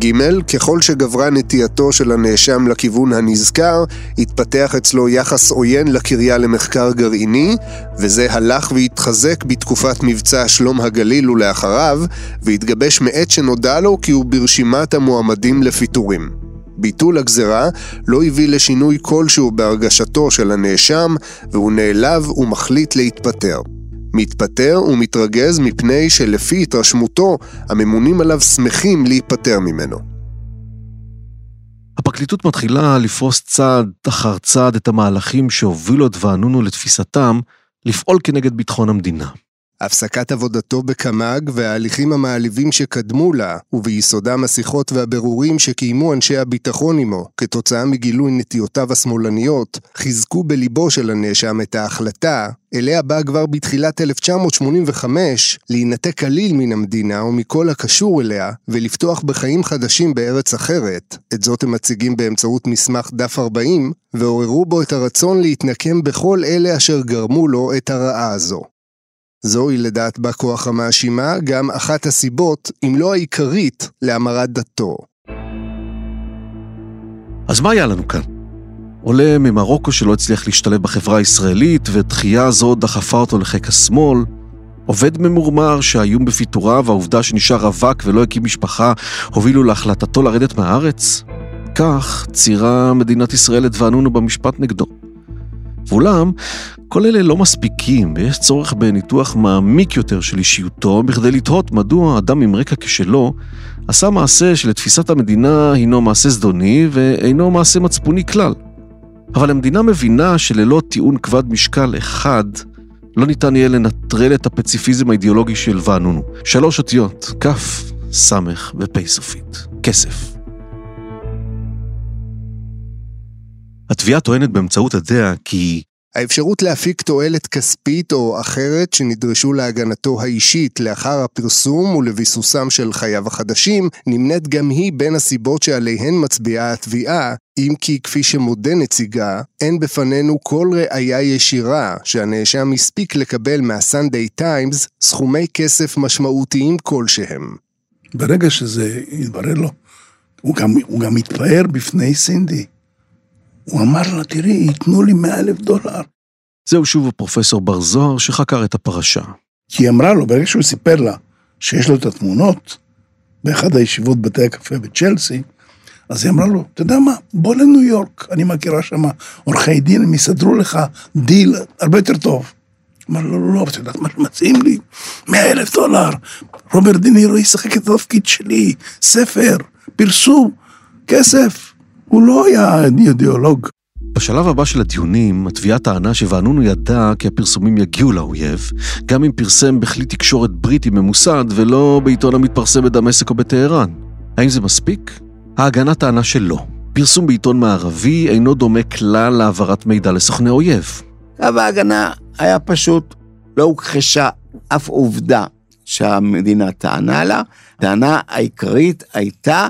ג. ככל שגברה נטייתו של הנאשם לכיוון הנזכר, התפתח אצלו יחס עוין לקריה למחקר גרעיני, וזה הלך והתחזק בתקופת מבצע שלום הגליל ולאחריו, והתגבש מעת שנודע לו כי הוא ברשימת המועמדים לפיטורים. ביטול הגזרה לא הביא לשינוי כלשהו בהרגשתו של הנאשם, והוא נעלב ומחליט להתפטר. מתפטר ומתרגז מפני שלפי התרשמותו, הממונים עליו שמחים להיפטר ממנו. הפרקליטות מתחילה לפרוס צעד אחר צעד את המהלכים שהובילו את וענונו לתפיסתם לפעול כנגד ביטחון המדינה. הפסקת עבודתו בקמ"ג וההליכים המעליבים שקדמו לה, וביסודם השיחות והבירורים שקיימו אנשי הביטחון עמו, כתוצאה מגילוי נטיותיו השמאלניות, חיזקו בליבו של הנאשם את ההחלטה, אליה באה כבר בתחילת 1985, להינתק כליל מן המדינה ומכל הקשור אליה, ולפתוח בחיים חדשים בארץ אחרת. את זאת הם מציגים באמצעות מסמך דף 40, ועוררו בו את הרצון להתנקם בכל אלה אשר גרמו לו את הרעה הזו. זוהי לדעת בא כוח המאשימה גם אחת הסיבות, אם לא העיקרית, להמרת דתו. אז מה היה לנו כאן? עולה ממרוקו שלא הצליח להשתלב בחברה הישראלית, ודחייה זו דחפה אותו לחיק השמאל. עובד ממורמר שהאיום בפיטוריו, והעובדה שנשאר רווק ולא הקים משפחה, הובילו להחלטתו לרדת מהארץ? כך ציירה מדינת ישראל את וענונו במשפט נגדו. ואולם, כל אלה לא מספיקים, ויש צורך בניתוח מעמיק יותר של אישיותו, בכדי לתהות מדוע אדם עם רקע כשלו עשה מעשה שלתפיסת המדינה הינו מעשה זדוני ואינו מעשה מצפוני כלל. אבל המדינה מבינה שללא טיעון כבד משקל אחד, לא ניתן יהיה לנטרל את הפציפיזם האידיאולוגי של וענונו. שלוש אותיות, כ', ס' ופ' סופית. כסף. התביעה טוענת באמצעות הדעה כי האפשרות להפיק תועלת כספית או אחרת שנדרשו להגנתו האישית לאחר הפרסום ולביסוסם של חייו החדשים, נמנית גם היא בין הסיבות שעליהן מצביעה התביעה, אם כי כפי שמודה נציגה, אין בפנינו כל ראייה ישירה שהנאשם הספיק לקבל מהסנדיי טיימס סכומי כסף משמעותיים כלשהם. ברגע שזה יתברר לו, הוא גם, הוא גם התפאר בפני סינדי. הוא אמר לה, תראי, ייתנו לי מאה אלף דולר. זהו שוב הפרופסור בר זוהר שחקר את הפרשה. כי היא אמרה לו, ברגע שהוא סיפר לה שיש לו את התמונות, באחד הישיבות בתי הקפה בצ'לסי, אז היא אמרה לו, אתה יודע מה, בוא לניו יורק, אני מכירה שם עורכי דין, הם יסדרו לך דיל הרבה יותר טוב. אמר לו, לא, לא, אתה יודעת מה שמציעים לי? מאה אלף דולר, רוברט דינירו ישחק את התפקיד שלי, ספר, פרסום, כסף. הוא לא היה אידיאולוג. בשלב הבא של הדיונים, התביעה טענה שווענונו ידע כי הפרסומים יגיעו לאויב, גם אם פרסם בכלי תקשורת בריטי ממוסד ולא בעיתון המתפרסם בדמשק או בטהרן. האם זה מספיק? ההגנה טענה שלא. פרסום בעיתון מערבי אינו דומה כלל להעברת מידע לסוכני אויב. קו ההגנה היה פשוט, לא הוכחשה אף עובדה שהמדינה טענה לה. הטענה העיקרית הייתה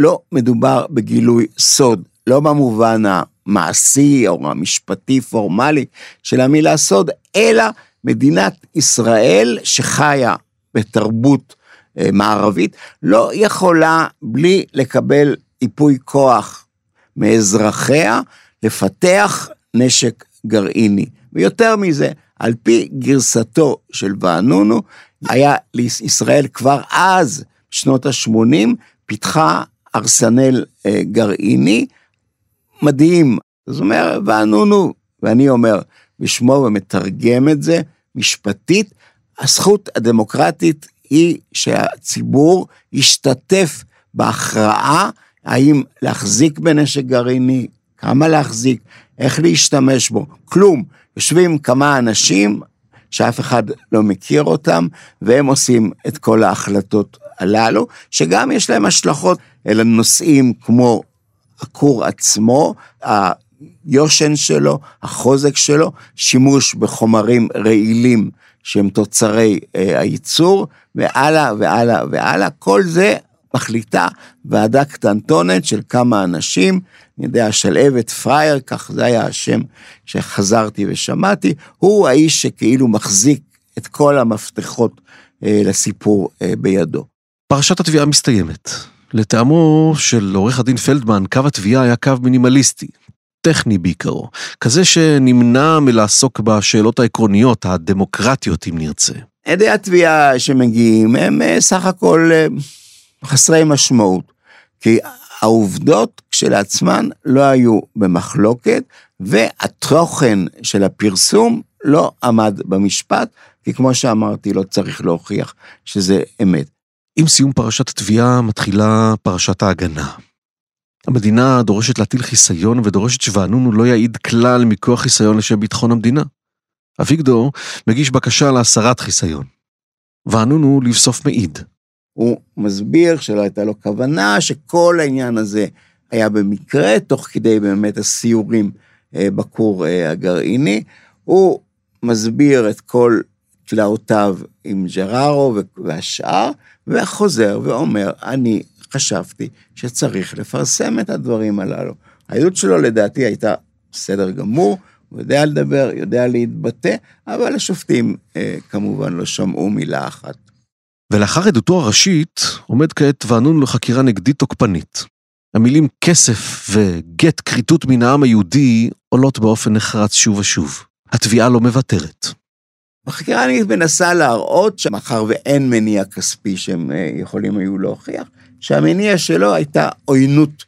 שלא מדובר בגילוי סוד, לא במובן המעשי או המשפטי פורמלי של המילה סוד, אלא מדינת ישראל שחיה בתרבות אה, מערבית, לא יכולה בלי לקבל ייפוי כוח מאזרחיה לפתח נשק גרעיני. ויותר מזה, על פי גרסתו של וענונו, היה לישראל כבר אז, שנות ה-80, פיתחה ארסנל אה, גרעיני מדהים. זאת אומרת, וענונו, ואני אומר בשמו ומתרגם את זה משפטית, הזכות הדמוקרטית היא שהציבור ישתתף בהכרעה האם להחזיק בנשק גרעיני, כמה להחזיק, איך להשתמש בו, כלום. יושבים כמה אנשים שאף אחד לא מכיר אותם, והם עושים את כל ההחלטות הללו, שגם יש להם השלכות אל הנושאים כמו הכור עצמו, היושן שלו, החוזק שלו, שימוש בחומרים רעילים שהם תוצרי אה, הייצור, והלאה והלאה והלאה, כל זה מחליטה ועדה קטנטונת של כמה אנשים, אני יודע, שלהבת פרייר, כך זה היה השם שחזרתי ושמעתי, הוא האיש שכאילו מחזיק את כל המפתחות אה, לסיפור אה, בידו. פרשת התביעה מסתיימת. לטעמו של עורך הדין פלדמן, קו התביעה היה קו מינימליסטי, טכני בעיקרו, כזה שנמנע מלעסוק בשאלות העקרוניות, הדמוקרטיות אם נרצה. עדי התביעה שמגיעים הם אה, סך הכל אה, חסרי משמעות, כי העובדות כשלעצמן לא היו במחלוקת, והתוכן של הפרסום לא עמד במשפט, כי כמו שאמרתי, לא צריך להוכיח שזה אמת. עם סיום פרשת התביעה מתחילה פרשת ההגנה. המדינה דורשת להטיל חיסיון ודורשת שווענונו לא יעיד כלל מכוח חיסיון לשם ביטחון המדינה. אביגדור מגיש בקשה להסרת חיסיון. וענונו לבסוף מעיד. הוא מסביר שלא הייתה לו כוונה, שכל העניין הזה היה במקרה, תוך כדי באמת הסיורים אה, בכור אה, הגרעיני. הוא מסביר את כל תלאותיו עם ג'רארו והשאר, וחוזר ואומר, אני חשבתי שצריך לפרסם את הדברים הללו. העדות שלו לדעתי הייתה בסדר גמור, הוא יודע לדבר, יודע להתבטא, אבל השופטים אה, כמובן לא שמעו מילה אחת. ולאחר עדותו הראשית, עומד כעת וענון לחקירה נגדית תוקפנית. המילים כסף וגט כריתות מן העם היהודי עולות באופן נחרץ שוב ושוב. התביעה לא מוותרת. החקירה אני מנסה להראות שמאחר ואין מניע כספי שהם אה, יכולים היו להוכיח, שהמניע שלו הייתה עוינות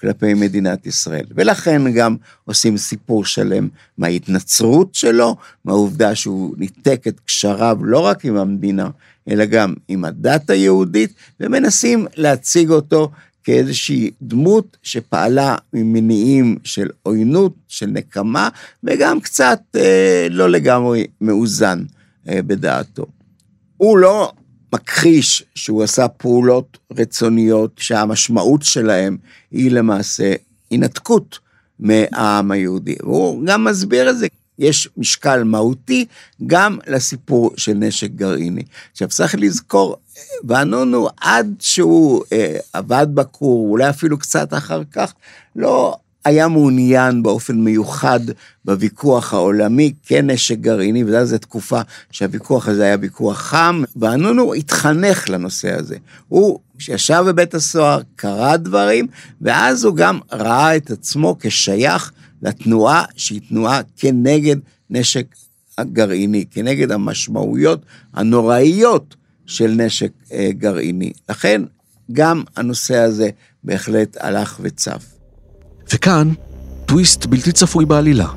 כלפי מדינת ישראל. ולכן גם עושים סיפור שלם מההתנצרות שלו, מהעובדה שהוא ניתק את קשריו לא רק עם המדינה, אלא גם עם הדת היהודית, ומנסים להציג אותו כאיזושהי דמות שפעלה ממניעים של עוינות, של נקמה, וגם קצת אה, לא לגמרי מאוזן אה, בדעתו. הוא לא מכחיש שהוא עשה פעולות רצוניות שהמשמעות שלהם היא למעשה הינתקות מהעם היהודי. הוא גם מסביר את זה. יש משקל מהותי גם לסיפור של נשק גרעיני. עכשיו צריך לזכור, וענונו עד שהוא אה, עבד בכור, אולי אפילו קצת אחר כך, לא היה מעוניין באופן מיוחד בוויכוח העולמי, כן נשק גרעיני, וזו תקופה שהוויכוח הזה היה ויכוח חם, וענונו התחנך לנושא הזה. הוא ישב בבית הסוהר, קרא דברים, ואז הוא גם ראה את עצמו כשייך לתנועה שהיא תנועה כנגד נשק הגרעיני, כנגד המשמעויות הנוראיות של נשק אה, גרעיני. לכן גם הנושא הזה בהחלט הלך וצף. וכאן, טוויסט בלתי צפוי בעלילה.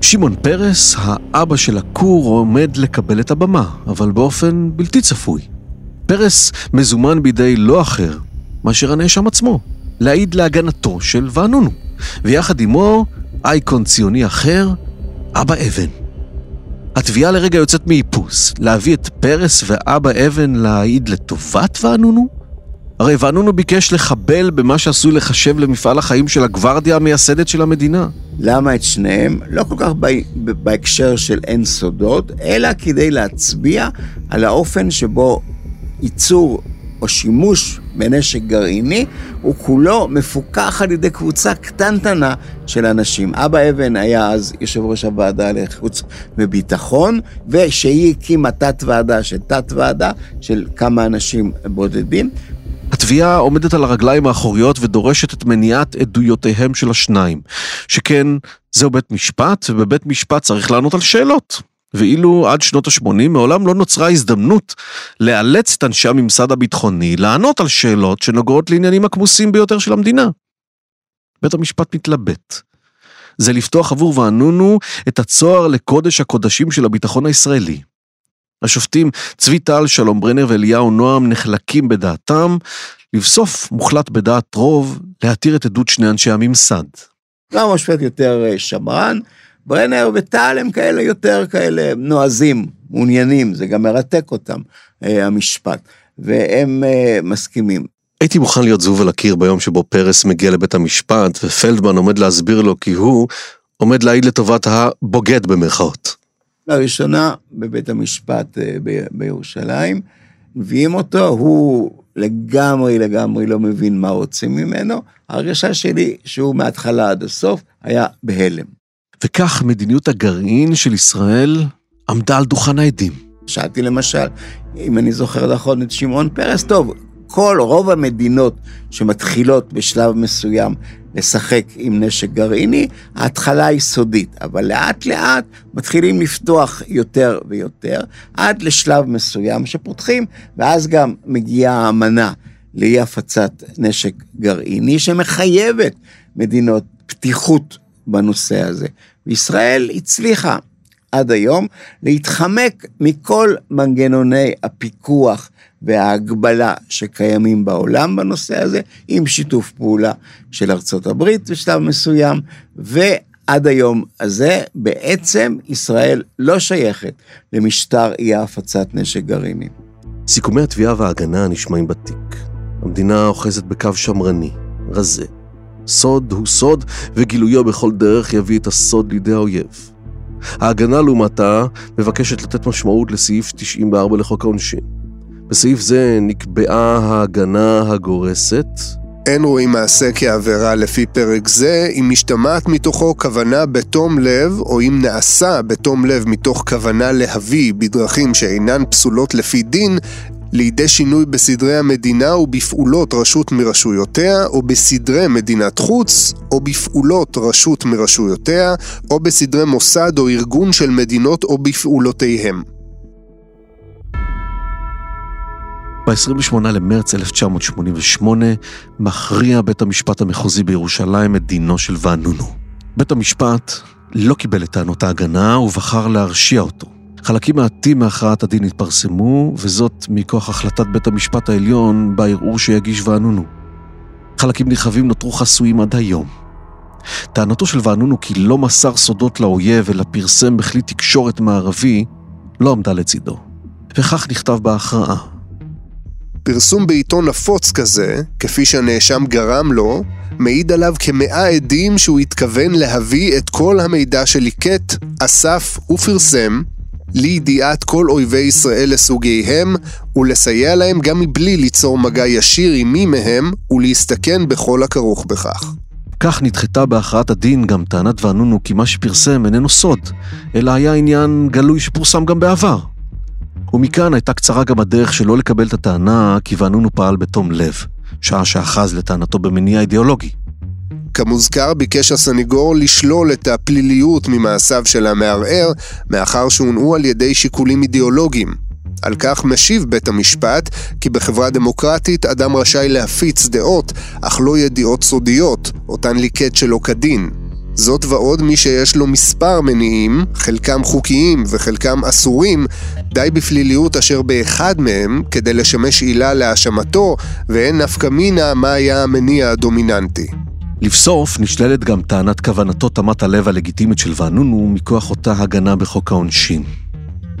שמעון פרס, האבא של הכור, עומד לקבל את הבמה, אבל באופן בלתי צפוי. פרס מזומן בידי לא אחר מאשר הנאשם עצמו, להעיד להגנתו של וענונו, ויחד עמו אייקון ציוני אחר, אבא אבן. התביעה לרגע יוצאת מאיפוס, להביא את פרס ואבא אבן להעיד לטובת וענונו? הרי ואנונו ביקש לחבל במה שעשוי לחשב למפעל החיים של הגוורדיה המייסדת של המדינה. למה את שניהם? לא כל כך בהקשר של אין סודות, אלא כדי להצביע על האופן שבו ייצור או שימוש בנשק גרעיני הוא כולו מפוקח על ידי קבוצה קטנטנה של אנשים. אבא אבן היה אז יושב ראש הוועדה לחוץ וביטחון, ושהיא הקימה תת ועדה של תת ועדה של כמה אנשים בודדים, התביעה עומדת על הרגליים האחוריות ודורשת את מניעת עדויותיהם של השניים. שכן, זהו בית משפט, ובבית משפט צריך לענות על שאלות. ואילו עד שנות ה-80 מעולם לא נוצרה הזדמנות לאלץ את אנשי הממסד הביטחוני לענות על שאלות שנוגעות לעניינים הכמוסים ביותר של המדינה. בית המשפט מתלבט. זה לפתוח עבור וענונו את הצוהר לקודש הקודשים של הביטחון הישראלי. השופטים צבי טל, שלום ברנר ואליהו נועם נחלקים בדעתם, לבסוף מוחלט בדעת רוב להתיר את עדות שני אנשי הממסד. גם השופט יותר אה, שמרן, ברנר וטל הם כאלה יותר כאלה נועזים, מעוניינים, זה גם מרתק אותם, אה, המשפט, והם אה, מסכימים. הייתי מוכן להיות זבוב על הקיר ביום שבו פרס מגיע לבית המשפט, ופלדמן עומד להסביר לו כי הוא עומד להעיד לטובת הבוגד במרכאות. לראשונה בבית המשפט אה, בירושלים, מביאים אותו, הוא לגמרי לגמרי לא מבין מה רוצים ממנו, ההרגשה שלי שהוא מההתחלה עד הסוף היה בהלם. וכך מדיניות הגרעין של ישראל עמדה על דוכן העדים. שאלתי למשל, אם אני זוכר נכון את שמעון פרס, טוב, כל, רוב המדינות שמתחילות בשלב מסוים לשחק עם נשק גרעיני, ההתחלה היא סודית, אבל לאט לאט מתחילים לפתוח יותר ויותר, עד לשלב מסוים שפותחים, ואז גם מגיעה האמנה לאי הפצת נשק גרעיני, שמחייבת מדינות פתיחות בנושא הזה. וישראל הצליחה עד היום להתחמק מכל מנגנוני הפיקוח וההגבלה שקיימים בעולם בנושא הזה, עם שיתוף פעולה של ארצות הברית בשלב מסוים, ועד היום הזה בעצם ישראל לא שייכת למשטר אי הפצת נשק גרעיני. סיכומי התביעה וההגנה נשמעים בתיק. המדינה אוחזת בקו שמרני, רזה. סוד הוא סוד, וגילויו בכל דרך יביא את הסוד לידי האויב. ההגנה לעומתה מבקשת לתת משמעות לסעיף 94 לחוק העונשין. בסעיף זה נקבעה ההגנה הגורסת אין רואים מעשה כעבירה לפי פרק זה, אם משתמעת מתוכו כוונה בתום לב, או אם נעשה בתום לב מתוך כוונה להביא בדרכים שאינן פסולות לפי דין, לידי שינוי בסדרי המדינה ובפעולות רשות מרשויותיה, או בסדרי מדינת חוץ, או בפעולות רשות מרשויותיה, או בסדרי מוסד או ארגון של מדינות או בפעולותיהם. ב-28 למרץ 1988 מכריע בית המשפט המחוזי בירושלים את דינו של ואנונו. בית המשפט לא קיבל את טענות ההגנה ובחר להרשיע אותו. חלקים מעטים מהכרעת הדין התפרסמו, וזאת מכוח החלטת בית המשפט העליון בערעור שיגיש ואנונו. חלקים נרחבים נותרו חסויים עד היום. טענתו של ואנונו כי לא מסר סודות לאויב אלא פרסם בכלי תקשורת מערבי, לא עמדה לצידו. וכך נכתב בהכרעה. פרסום בעיתון נפוץ כזה, כפי שהנאשם גרם לו, מעיד עליו כמאה עדים שהוא התכוון להביא את כל המידע שליקט, אסף ופרסם לידיעת כל אויבי ישראל לסוגיהם, ולסייע להם גם מבלי ליצור מגע ישיר עם מי מהם, ולהסתכן בכל הכרוך בכך. כך נדחתה בהכרעת הדין גם טענת ואנונו כי מה שפרסם איננו סוד, אלא היה עניין גלוי שפורסם גם בעבר. ומכאן הייתה קצרה גם הדרך שלא לקבל את הטענה כי ואנונו פעל בתום לב, שעה שאחז לטענתו במניע אידיאולוגי. כמוזכר ביקש הסניגור לשלול את הפליליות ממעשיו של המערער, מאחר שהונעו על ידי שיקולים אידיאולוגיים. על כך משיב בית המשפט כי בחברה דמוקרטית אדם רשאי להפיץ דעות, אך לא ידיעות סודיות, אותן ליקט שלא כדין. זאת ועוד מי שיש לו מספר מניעים, חלקם חוקיים וחלקם אסורים, די בפליליות אשר באחד מהם כדי לשמש עילה להאשמתו, ואין נפקא מינה מה היה המניע הדומיננטי. לבסוף, נשללת גם טענת כוונתו תמת הלב הלגיטימית של ואנונו מכוח אותה הגנה בחוק העונשין.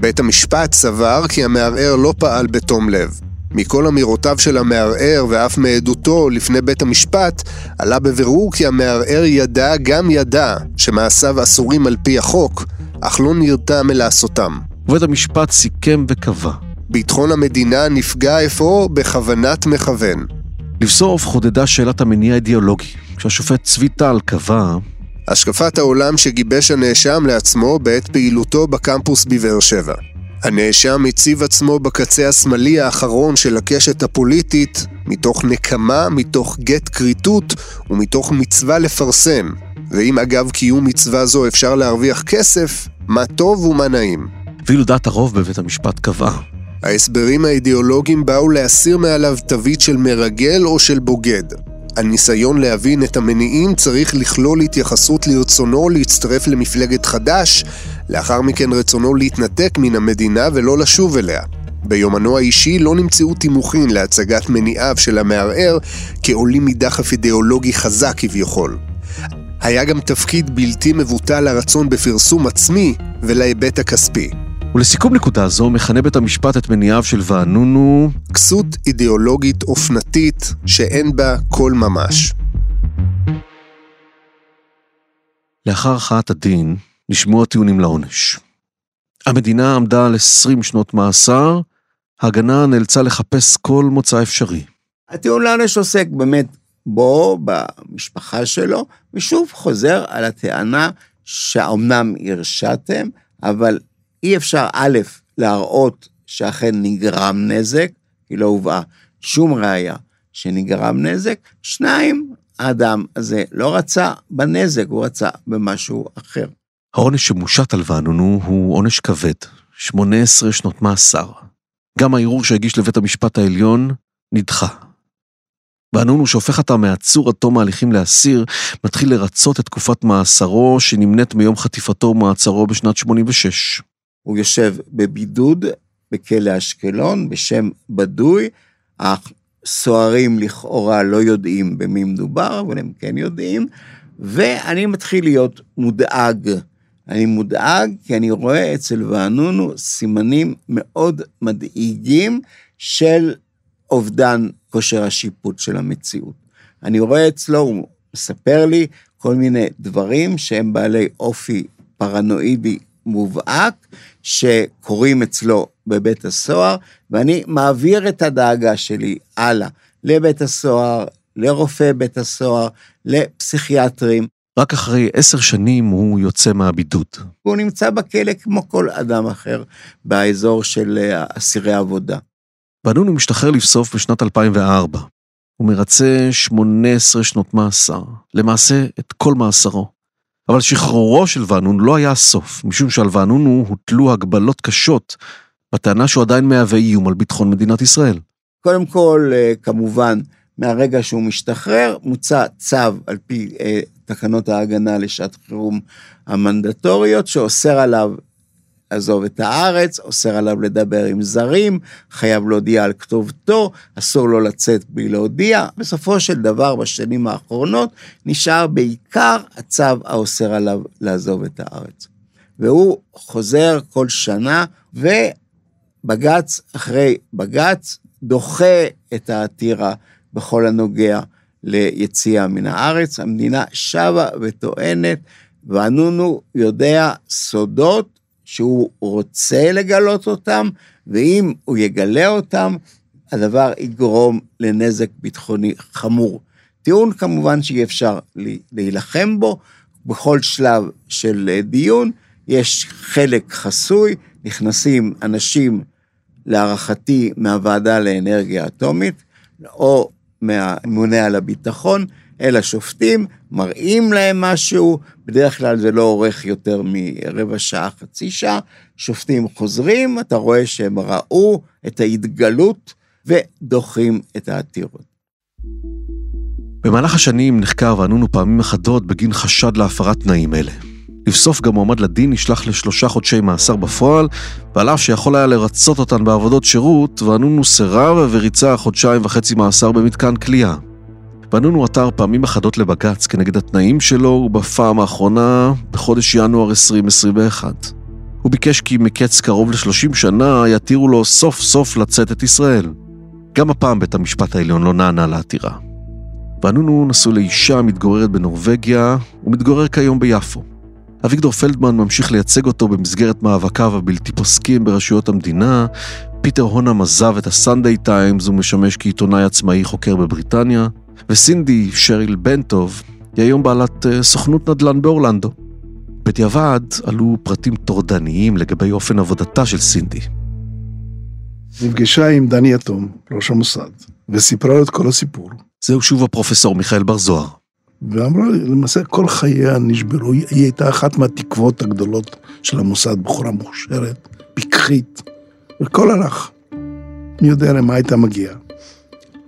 בית המשפט סבר כי המערער לא פעל בתום לב. מכל אמירותיו של המערער ואף מעדותו לפני בית המשפט, עלה בבירור כי המערער ידע גם ידע שמעשיו אסורים על פי החוק, אך לא נרתע מלעשותם. ובית המשפט סיכם וקבע. ביטחון המדינה נפגע אפוא בכוונת מכוון. לבסוף חודדה שאלת המניע האידיאולוגי, כשהשופט צבי טל קבע השקפת העולם שגיבש הנאשם לעצמו בעת פעילותו בקמפוס בבאר שבע. הנאשם הציב עצמו בקצה השמאלי האחרון של הקשת הפוליטית, מתוך נקמה, מתוך גט כריתות ומתוך מצווה לפרסם. ואם אגב קיום מצווה זו אפשר להרוויח כסף, מה טוב ומה נעים. ואילו דעת הרוב בבית המשפט קבעה. ההסברים האידיאולוגיים באו להסיר מעליו תווית של מרגל או של בוגד. הניסיון להבין את המניעים צריך לכלול התייחסות לרצונו להצטרף למפלגת חד"ש, לאחר מכן רצונו להתנתק מן המדינה ולא לשוב אליה. ביומנו האישי לא נמצאו תימוכין להצגת מניעיו של המערער כעולים מדחף אידיאולוגי חזק כביכול. היה גם תפקיד בלתי מבוטל לרצון בפרסום עצמי ולהיבט הכספי. ולסיכום נקודה זו מכנה בית המשפט את מניעיו של ואנונו כסות אידיאולוגית אופנתית שאין בה כל ממש. לאחר הכרעת הדין נשמעו הטיעונים לעונש. המדינה עמדה על 20 שנות מאסר, ההגנה נאלצה לחפש כל מוצא אפשרי. הטיעון לעונש עוסק באמת בו, במשפחה שלו, ושוב חוזר על הטענה שאומנם הרשעתם, אבל אי אפשר א', להראות שאכן נגרם נזק, כי לא הובאה שום ראייה שנגרם נזק. שניים, האדם הזה לא רצה בנזק, הוא רצה במשהו אחר. העונש שמושת על ואנונו הוא עונש כבד, 18 שנות מאסר. גם הערעור שהגיש לבית המשפט העליון נדחה. ואנונו שהופך אותה מעצור עד תום ההליכים לאסיר, מתחיל לרצות את תקופת מאסרו שנמנית מיום חטיפתו ומעצרו בשנת 86. הוא יושב בבידוד בכלא אשקלון בשם בדוי. הסוהרים לכאורה לא יודעים במי מדובר, אבל הם כן יודעים, ואני מתחיל להיות מודאג. אני מודאג כי אני רואה אצל וענונו סימנים מאוד מדאיגים של אובדן כושר השיפוט של המציאות. אני רואה אצלו, הוא מספר לי כל מיני דברים שהם בעלי אופי פרנואידי מובהק, שקורים אצלו בבית הסוהר, ואני מעביר את הדאגה שלי הלאה לבית הסוהר, לרופא בית הסוהר, לפסיכיאטרים. רק אחרי עשר שנים הוא יוצא מהבידוד. הוא נמצא בכלא כמו כל אדם אחר באזור של אה, אסירי עבודה. בנון הוא משתחרר לבסוף בשנת 2004. הוא מרצה 18 שנות מאסר, למעשה את כל מאסרו. אבל שחרורו של ואנון לא היה הסוף, משום שעל ואנון הוטלו הגבלות קשות, בטענה שהוא עדיין מהווה איום על ביטחון מדינת ישראל. קודם כל, אה, כמובן, מהרגע שהוא משתחרר, מוצא צו על פי אה, תקנות ההגנה לשעת חירום המנדטוריות, שאוסר עליו לעזוב את הארץ, אוסר עליו לדבר עם זרים, חייב להודיע על כתובתו, אסור לו לצאת בלי להודיע. בסופו של דבר, בשנים האחרונות, נשאר בעיקר הצו האוסר עליו לעזוב את הארץ. והוא חוזר כל שנה, ובג"ץ אחרי בג"ץ דוחה את העתירה בכל הנוגע ליציאה מן הארץ. המדינה שבה וטוענת, וענונו יודע סודות שהוא רוצה לגלות אותם, ואם הוא יגלה אותם, הדבר יגרום לנזק ביטחוני חמור. טיעון כמובן שאי אפשר להילחם בו, בכל שלב של דיון יש חלק חסוי, נכנסים אנשים, להערכתי, מהוועדה לאנרגיה אטומית, או מהממונה על הביטחון, אל השופטים, מראים להם משהו, בדרך כלל זה לא אורך יותר מרבע שעה, חצי שעה, שופטים חוזרים, אתה רואה שהם ראו את ההתגלות ודוחים את העתירות. במהלך השנים נחקר וענונו פעמים אחדות בגין חשד להפרת תנאים אלה. לבסוף גם מועמד לדין נשלח לשלושה חודשי מאסר בפועל, ועל אף שיכול היה לרצות אותן בעבודות שירות, וענונו סירב וריצה חודשיים וחצי מאסר במתקן כליאה. פנינו עתר פעמים אחדות לבג"ץ כנגד התנאים שלו, ובפעם האחרונה בחודש ינואר 2021. הוא ביקש כי מקץ קרוב ל-30 שנה יתירו לו סוף סוף לצאת את ישראל. גם הפעם בית המשפט העליון לא נענה לעתירה. ואנונו נשוי לאישה המתגוררת בנורבגיה ומתגורר כיום ביפו. אביגדור פלדמן ממשיך לייצג אותו במסגרת מאבקיו הבלתי פוסקים ברשויות המדינה. פיטר הונם עזב את הסנדיי טיימס ומשמש כעיתונאי עצמאי חוקר בבריטניה. וסינדי שריל בנטוב היא היום בעלת אה, סוכנות נדל"ן באורלנדו. בדיעבד עלו פרטים טורדניים לגבי אופן עבודתה של סינדי. נפגשה עם דני יתום, ראש המוסד, וסיפרה לו את כל הסיפור. זהו שוב הפרופסור מיכאל בר זוהר. ואמרה, למעשה כל חייה נשברו, היא הייתה אחת מהתקוות הגדולות של המוסד, בחורה מוכשרת, פיקחית, וכל הלך. מי יודע למה הייתה מגיעה.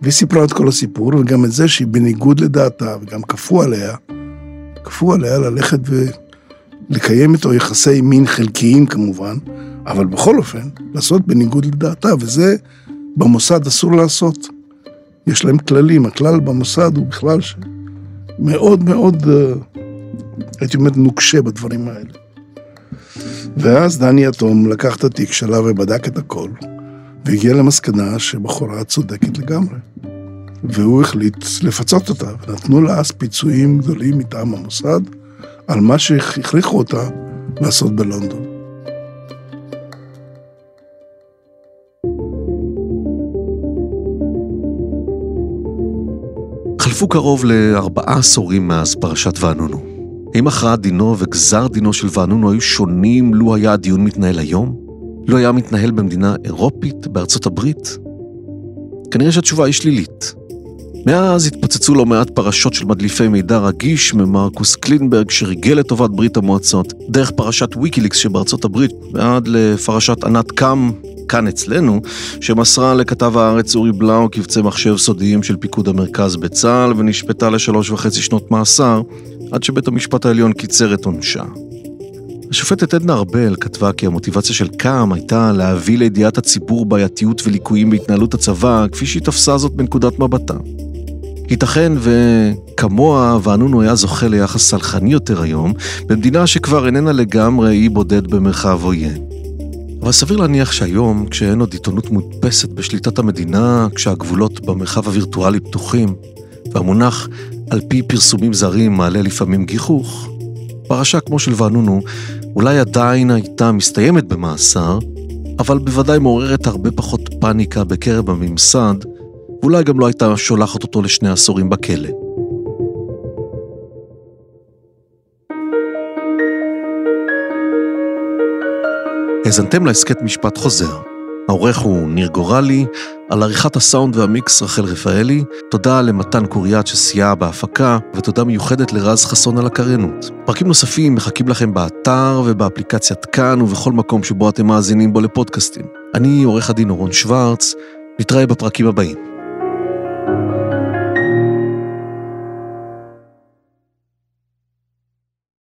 והיא סיפרה את כל הסיפור, וגם את זה שהיא בניגוד לדעתה, וגם כפו עליה, כפו עליה ללכת ולקיים איתו יחסי מין חלקיים כמובן, אבל בכל אופן, לעשות בניגוד לדעתה, וזה במוסד אסור לעשות. יש להם כללים, הכלל במוסד הוא בכלל מאוד מאוד, אה, הייתי אומר, נוקשה בדברים האלה. ואז דני יתום לקח את התיק שלה ובדק את הכל, והגיע למסקנה שבחורה צודקת לגמרי. והוא החליט לפצות אותה, ונתנו לה אז פיצויים גדולים מטעם המוסד על מה שהכריחו אותה לעשות בלונדון. חלפו קרוב לארבעה עשורים מאז פרשת וענונו. האם הכרעת דינו וגזר דינו של וענונו היו שונים לו היה הדיון מתנהל היום? לו היה מתנהל במדינה אירופית, בארצות הברית? כנראה שהתשובה היא שלילית. מאז התפוצצו לא מעט פרשות של מדליפי מידע רגיש ממרקוס קלינברג שריגל לטובת ברית המועצות, דרך פרשת ויקיליקס שבארצות הברית, ועד לפרשת ענת קם, כאן אצלנו, שמסרה לכתב הארץ אורי בלאו קבצי מחשב סודיים של פיקוד המרכז בצה"ל ונשפטה לשלוש וחצי שנות מאסר, עד שבית המשפט העליון קיצר את עונשה. השופטת עדנה ארבל כתבה כי המוטיבציה של קאם הייתה להביא לידיעת הציבור בעייתיות וליקויים בהתנהלות הצבא, כפי שהיא תפסה זאת בנקודת מבטה. ייתכן וכמוה ואנונו היה זוכה ליחס סלחני יותר היום, במדינה שכבר איננה לגמרי אי בודד במרחב עוין. אבל סביר להניח שהיום, כשאין עוד עיתונות מודפסת בשליטת המדינה, כשהגבולות במרחב הווירטואלי פתוחים, והמונח על פי פרסומים זרים מעלה לפעמים גיחוך, פרשה כמו של ואנונו אולי עדיין הייתה מסתיימת במאסר, אבל בוודאי מעוררת הרבה פחות פאניקה בקרב הממסד, ואולי גם לא הייתה שולחת אותו לשני עשורים בכלא. האזנתם להסכת משפט חוזר. העורך הוא ניר גורלי, על עריכת הסאונד והמיקס רחל רפאלי, תודה למתן קוריאט שסייע בהפקה, ותודה מיוחדת לרז חסון על הקריינות. פרקים נוספים מחכים לכם באתר ובאפליקציית כאן ובכל מקום שבו אתם מאזינים בו לפודקאסטים. אני עורך הדין אורון שוורץ, נתראה בפרקים הבאים.